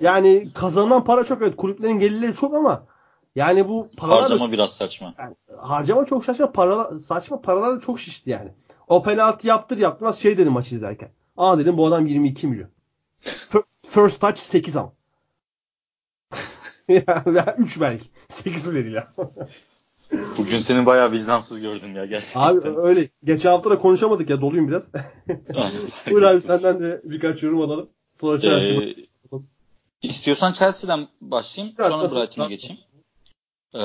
Yani kazanılan para çok evet. Kulüplerin gelirleri çok ama yani bu paralar da- Harcama biraz saçma. yani harcama çok saçma paralar saçma paralar da çok şişti yani. O penaltı yaptır yaptırmaz şey dedim maç izlerken. Aa dedim bu adam 22 milyon. Fir- First touch 8 ama. ya 3 belki. 8 bile değil ya. Bugün seni bayağı vicdansız gördüm ya gerçekten. Abi öyle. Geçen hafta da konuşamadık ya doluyum biraz. Buyur abi senden de birkaç yorum alalım. Sonra Chelsea. Ee, istiyorsan Chelsea'den başlayayım. Biraz sonra Brighton'a geçeyim. Ee,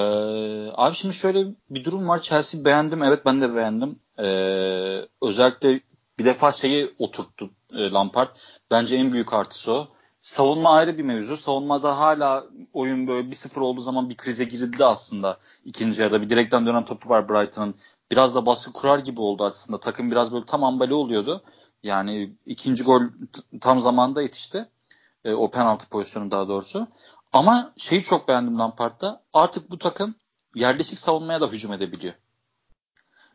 abi şimdi şöyle bir durum var. Chelsea beğendim. Evet ben de beğendim. Ee, özellikle bir defa şeyi oturttu e, Lampard. Bence en büyük artısı o. Savunma ayrı bir mevzu. Savunmada hala oyun böyle 1-0 olduğu zaman bir krize girildi aslında. ikinci yarıda bir direkten dönen topu var Brighton'ın. Biraz da baskı kurar gibi oldu aslında. Takım biraz böyle tam ambale oluyordu. Yani ikinci gol tam zamanda yetişti. E, o penaltı pozisyonu daha doğrusu. Ama şeyi çok beğendim Lampard'da. Artık bu takım yerleşik savunmaya da hücum edebiliyor.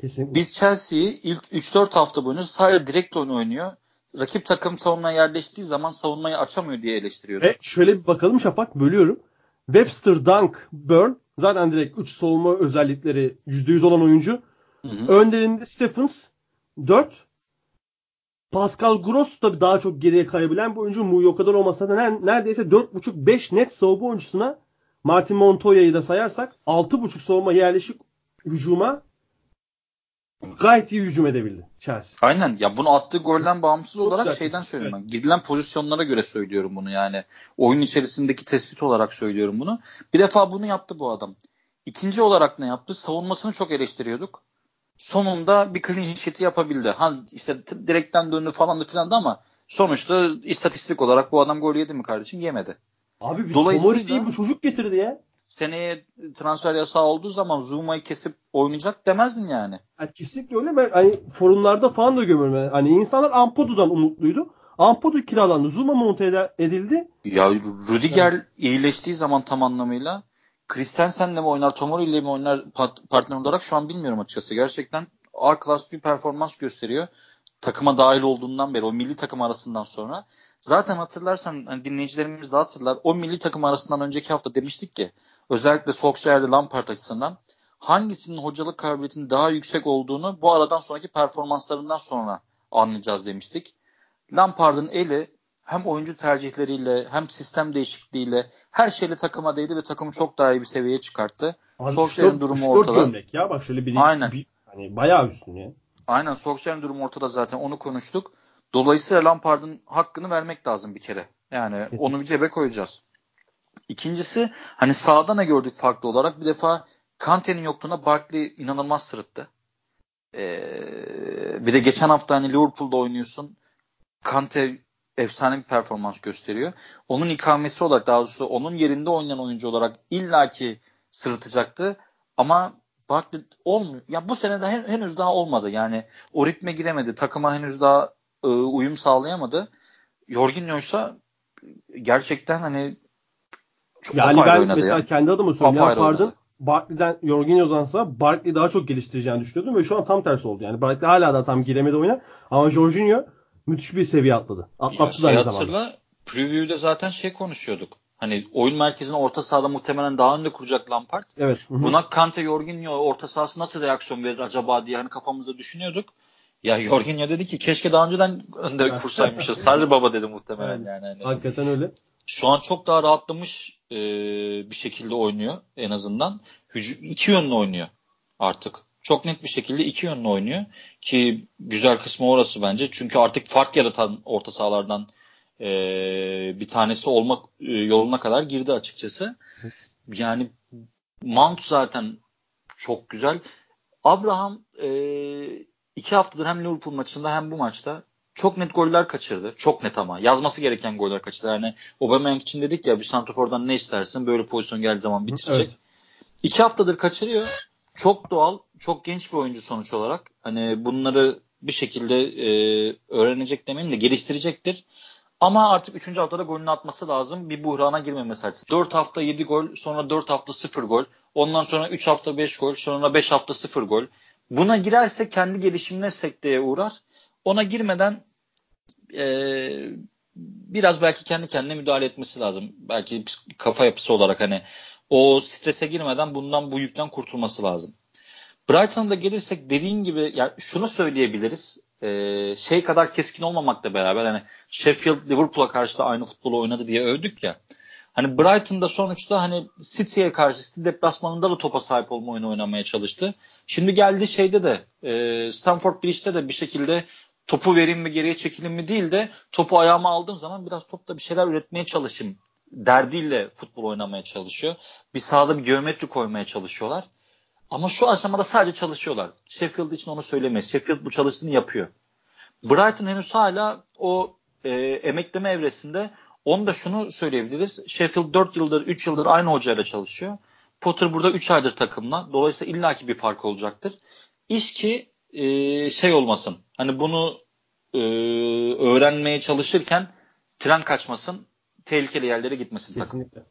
Kesinlikle. Biz Chelsea'yi ilk 3-4 hafta boyunca sadece direkt oyun oynuyor. Rakip takım savunmaya yerleştiği zaman savunmayı açamıyor diye eleştiriyorduk. E, şöyle bir bakalım Şafak bölüyorum. Webster, Dunk, Burn zaten direkt 3 savunma özellikleri %100 olan oyuncu. Hı hı. Önlerinde Stephens 4. Pascal Gross da daha çok geriye kayabilen bir oyuncu. Muyo kadar olmasa da ner- neredeyse 4.5-5 net savunma oyuncusuna Martin Montoya'yı da sayarsak 6.5 savunma yerleşik hücuma gayet iyi hücum edebildi Chelsea. Aynen. Ya bunu attığı golden bağımsız Çok olarak şeyden söylüyorum ben. Gidilen pozisyonlara göre söylüyorum bunu yani. Oyun içerisindeki tespit olarak söylüyorum bunu. Bir defa bunu yaptı bu adam. İkinci olarak ne yaptı? Savunmasını çok eleştiriyorduk. Sonunda bir clean sheet'i yapabildi. Ha işte direkten döndü falan da filan da ama sonuçta istatistik olarak bu adam gol yedi mi kardeşim? Yemedi. Abi bir Dolayısıyla- diye bir çocuk getirdi ya. Seneye transfer yasağı olduğu zaman Zuma'yı kesip oynayacak demezdin yani. Yani kesinlikle öyle. Ben hani forumlarda falan da gömüyorum. Yani Hani insanlar Ampodu'dan umutluydu. Ampadu kiralandı. Zuma monte edildi. Ya Rudiger evet. iyileştiği zaman tam anlamıyla Christensen'le mi oynar, Tomori ile mi oynar partner olarak şu an bilmiyorum açıkçası. Gerçekten A klas bir performans gösteriyor. Takıma dahil olduğundan beri o milli takım arasından sonra. Zaten hatırlarsan hani dinleyicilerimiz de hatırlar. O milli takım arasından önceki hafta demiştik ki özellikle Solskjaer'de Lampard açısından hangisinin hocalık kabiliyetinin daha yüksek olduğunu bu aradan sonraki performanslarından sonra anlayacağız demiştik. Lampard'ın eli hem oyuncu tercihleriyle hem sistem değişikliğiyle her şeyle takıma değdi ve takımı çok daha iyi bir seviyeye çıkarttı. Solskjaer'in durumu ortada. gömlek ya bak şöyle bir, Aynen. bir hani bayağı üstün ya. Aynen Solskjaer'in durumu ortada zaten onu konuştuk. Dolayısıyla Lampard'ın hakkını vermek lazım bir kere. Yani Kesinlikle. onu bir cebe koyacağız. İkincisi hani sahada ne gördük farklı olarak? Bir defa Kante'nin yokluğuna Barkley inanılmaz sırıttı. Ee, bir de geçen hafta hani Liverpool'da oynuyorsun. Kante efsane bir performans gösteriyor. Onun ikamesi olarak daha doğrusu onun yerinde oynayan oyuncu olarak illaki sırıtacaktı. Ama Barkley olmuyor. Ya bu sene de henüz daha olmadı. Yani o ritme giremedi. Takıma henüz daha e, uyum sağlayamadı. Jorginho ise gerçekten hani çok yani ben mesela ya. kendi adıma söylüyorum. Lampard'ın Barkley'den Jorginho'dansa Barkley daha çok geliştireceğini düşünüyordum ve şu an tam tersi oldu. Yani Barkley hala da tam giremedi oyuna ama Jorginho müthiş bir seviye atladı. Atlattı da aynı şey zamanda. Preview'de zaten şey konuşuyorduk. Hani oyun merkezini orta sahada muhtemelen daha önde kuracak Lampard. Evet. Hı-hı. Buna Kante, Jorginho orta sahası nasıl reaksiyon verir acaba diye hani kafamızda düşünüyorduk. Ya Jorginho dedi ki keşke daha önceden önde kursaymışız. Sarı baba dedi muhtemelen yani. yani. Hakikaten öyle. Şu an çok daha rahatlamış e, bir şekilde oynuyor en azından. Hücum, iki yönlü oynuyor artık. Çok net bir şekilde iki yönlü oynuyor. Ki güzel kısmı orası bence. Çünkü artık fark yaratan orta sahalardan e, bir tanesi olmak e, yoluna kadar girdi açıkçası. Yani Mount zaten çok güzel. Abraham e, iki haftadır hem Liverpool maçında hem bu maçta çok net goller kaçırdı. Çok net ama. Yazması gereken goller kaçırdı. Yani Aubameyang için dedik ya bir santrafordan ne istersin böyle pozisyon geldiği zaman bitirecek. Evet. İki haftadır kaçırıyor. Çok doğal, çok genç bir oyuncu sonuç olarak. Hani bunları bir şekilde e, öğrenecek demeyeyim de geliştirecektir. Ama artık 3. haftada golünü atması lazım. Bir buhrana girmemesi açısından. 4 hafta 7 gol, sonra 4 hafta 0 gol. Ondan sonra 3 hafta 5 gol, sonra 5 hafta 0 gol. Buna girerse kendi gelişimine sekteye uğrar. Ona girmeden e, biraz belki kendi kendine müdahale etmesi lazım. Belki kafa yapısı olarak hani o strese girmeden bundan bu yükten kurtulması lazım. Brighton'a da gelirsek dediğin gibi yani şunu söyleyebiliriz. E, şey kadar keskin olmamakla beraber hani Sheffield Liverpool'a karşı da aynı futbolu oynadı diye övdük ya. Hani Brighton'da sonuçta hani City'ye karşı City deplasmanında da topa sahip olma oyunu oynamaya çalıştı. Şimdi geldi şeyde de e, Stamford Bridge'de de bir şekilde topu vereyim mi geriye çekilin mi değil de topu ayağıma aldığım zaman biraz topta bir şeyler üretmeye çalışayım derdiyle futbol oynamaya çalışıyor. Bir sahada bir geometri koymaya çalışıyorlar. Ama şu aşamada sadece çalışıyorlar. Sheffield için onu söylemeyiz. Sheffield bu çalıştığını yapıyor. Brighton henüz hala o e, emekleme evresinde onu da şunu söyleyebiliriz. Sheffield 4 yıldır 3 yıldır aynı hocayla çalışıyor. Potter burada 3 aydır takımla. Dolayısıyla illaki bir fark olacaktır. İş ki e, şey olmasın. Hani bunu e, öğrenmeye çalışırken tren kaçmasın. Tehlikeli yerlere gitmesin Kesinlikle. takım.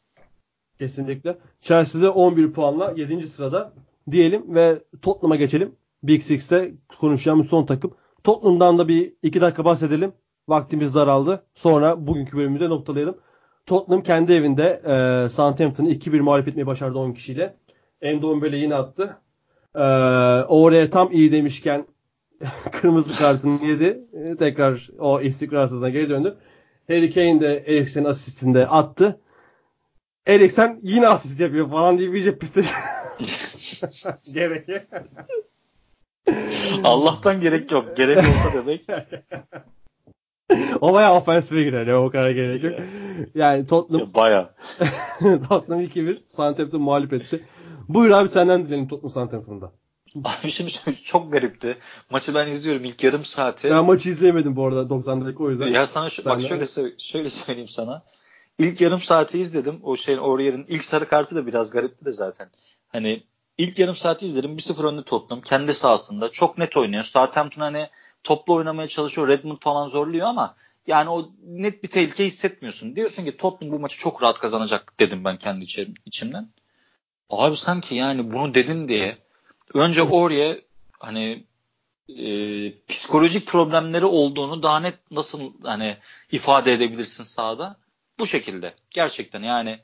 Kesinlikle. Chelsea'de 11 puanla 7. sırada diyelim ve Tottenham'a geçelim. Big Six'te konuşacağımız son takım. Tottenham'dan da bir iki dakika bahsedelim. Vaktimiz daraldı. Sonra bugünkü bölümü de noktalayalım. Tottenham kendi evinde e, Southampton'ı 2-1 mağlup etmeyi başardı 10 kişiyle. Endombele yine attı. E, oraya tam iyi demişken kırmızı kartını yedi. E, tekrar o istikrarsızlığına geri döndü. Harry Kane de Eriksen'in asistinde attı. Eriksen yine asist yapıyor falan diye bir piste gerek Allah'tan gerek yok. Gerek olsa demek. o bayağı ofensife girer ya o kadar gerek yok. Yani Tottenham baya. Tottenham 2-1 Southampton mağlup etti. Buyur abi senden dilelim Tottenham Southampton'da. Abi şimdi çok garipti. Maçı ben izliyorum ilk yarım saati. Ben maçı izleyemedim bu arada 90 dakika o yüzden. Ya sana şu, bak şöyle şöyle söyleyeyim sana. İlk yarım saati izledim. O şeyin Aurier'in ilk sarı kartı da biraz garipti de zaten. Hani ilk yarım saati izledim. 1-0 önde Tottenham. Kendi sahasında. Çok net oynuyor. Southampton hani toplu oynamaya çalışıyor. Redmond falan zorluyor ama yani o net bir tehlike hissetmiyorsun. Diyorsun ki Tottenham bu maçı çok rahat kazanacak dedim ben kendi içimden. Abi sanki yani bunu dedin diye önce oraya hani e, psikolojik problemleri olduğunu daha net nasıl hani ifade edebilirsin sahada? Bu şekilde. Gerçekten yani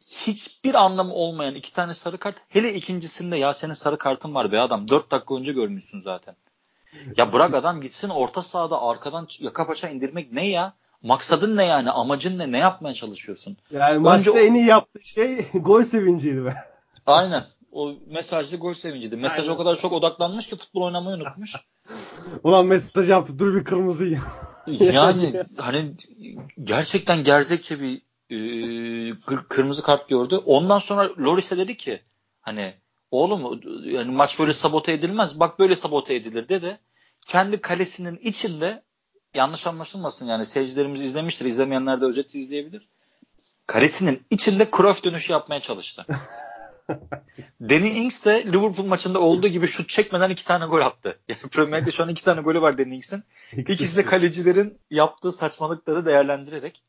hiçbir anlamı olmayan iki tane sarı kart. Hele ikincisinde ya senin sarı kartın var be adam. Dört dakika önce görmüşsün zaten. Ya bırak adam gitsin orta sahada arkadan yaka paça indirmek ne ya? Maksadın ne yani? Amacın ne? Ne yapmaya çalışıyorsun? Yani maçta o... en iyi yaptığı şey gol sevinciydi be. Aynen. O mesajlı gol sevinciydi. Mesaj Aynen. o kadar çok odaklanmış ki futbol oynamayı unutmuş. Ulan mesaj yaptı. Dur bir kırmızı ya. yani hani gerçekten gerzekçe bir e, kırmızı kart gördü. Ondan sonra Loris'e dedi ki hani oğlum yani maç böyle sabote edilmez. Bak böyle sabote edilir dedi. Kendi kalesinin içinde yanlış anlaşılmasın yani seyircilerimiz izlemiştir. İzlemeyenler de özeti izleyebilir. Kalesinin içinde Cruyff dönüşü yapmaya çalıştı. Danny Ings de Liverpool maçında olduğu gibi şut çekmeden iki tane gol attı. Yani Premier şu an iki tane golü var Danny Ings'in. İkisi de kalecilerin yaptığı saçmalıkları değerlendirerek.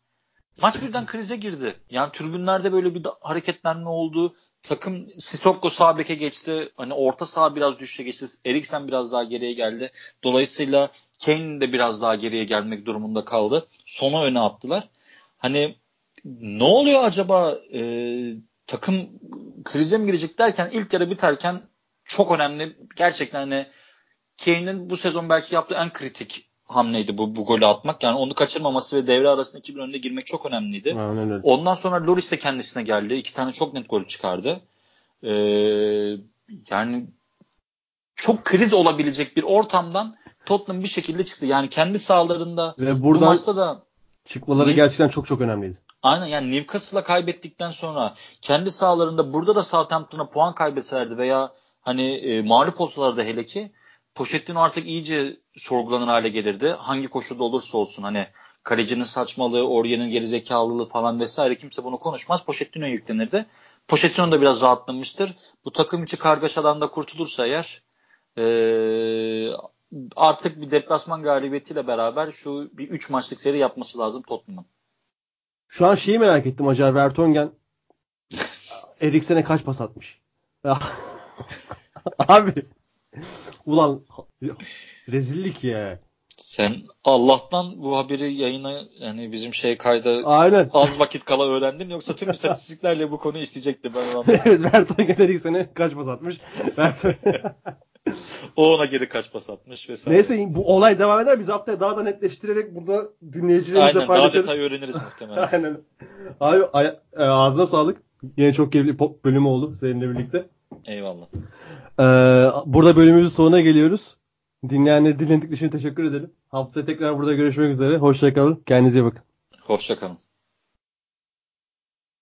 Maç birden krize girdi. Yani tribünlerde böyle bir hareketlenme oldu. Takım Sissoko sağ beke geçti. Hani orta saha biraz düşüşe geçti. Eriksen biraz daha geriye geldi. Dolayısıyla Kane de biraz daha geriye gelmek durumunda kaldı. Sona öne attılar. Hani ne oluyor acaba e, takım krize mi girecek derken ilk yarı biterken çok önemli gerçekten hani Kane'in bu sezon belki yaptığı en kritik hamleydi bu, bu golü atmak. Yani onu kaçırmaması ve devre arasında 2 önünde girmek çok önemliydi. Aynen Ondan sonra Loris de kendisine geldi. İki tane çok net gol çıkardı. Ee, yani çok kriz olabilecek bir ortamdan Tottenham bir şekilde çıktı. Yani kendi sahalarında ve buradan bu maçta da çıkmaları gerçekten çok çok önemliydi. Aynen yani Newcastle'a kaybettikten sonra kendi sahalarında burada da Southampton'a puan kaybetselerdi veya hani e, mağlup olsalardı hele ki Pochettino artık iyice sorgulanır hale gelirdi. Hangi koşulda olursa olsun hani kalecinin saçmalığı, Oriye'nin gerizekalılığı falan vesaire kimse bunu konuşmaz. Pochettino'ya yüklenirdi. Pochettino da biraz rahatlamıştır. Bu takım içi kargaşadan da kurtulursa eğer ee, artık bir deplasman galibiyetiyle beraber şu bir 3 maçlık seri yapması lazım Tottenham'ın. Şu an şeyi merak ettim acaba Vertonghen Eriksen'e kaç pas atmış? Abi ulan rezillik ya. Sen Allah'tan bu haberi yayına yani bizim şey kayda Aynen. az vakit kala öğrendin yoksa tüm istatistiklerle bu konuyu isteyecekti ben evet Vertonghen Eriksen'e kaç pas atmış? o ona geri kaç pas atmış vesaire. Neyse bu olay devam eder. Biz haftaya daha da netleştirerek burada dinleyicilerimizle Aynen, paylaşırız. Aynen daha detay öğreniriz muhtemelen. Aynen. Abi ay- e, ağzına sağlık. Yine çok keyifli pop bölümü oldu seninle birlikte. Eyvallah. Ee, burada bölümümüzün sonuna geliyoruz. Dinleyenleri dinledikleri için teşekkür edelim. Haftaya tekrar burada görüşmek üzere. Hoşçakalın. Kendinize iyi bakın. Hoşçakalın.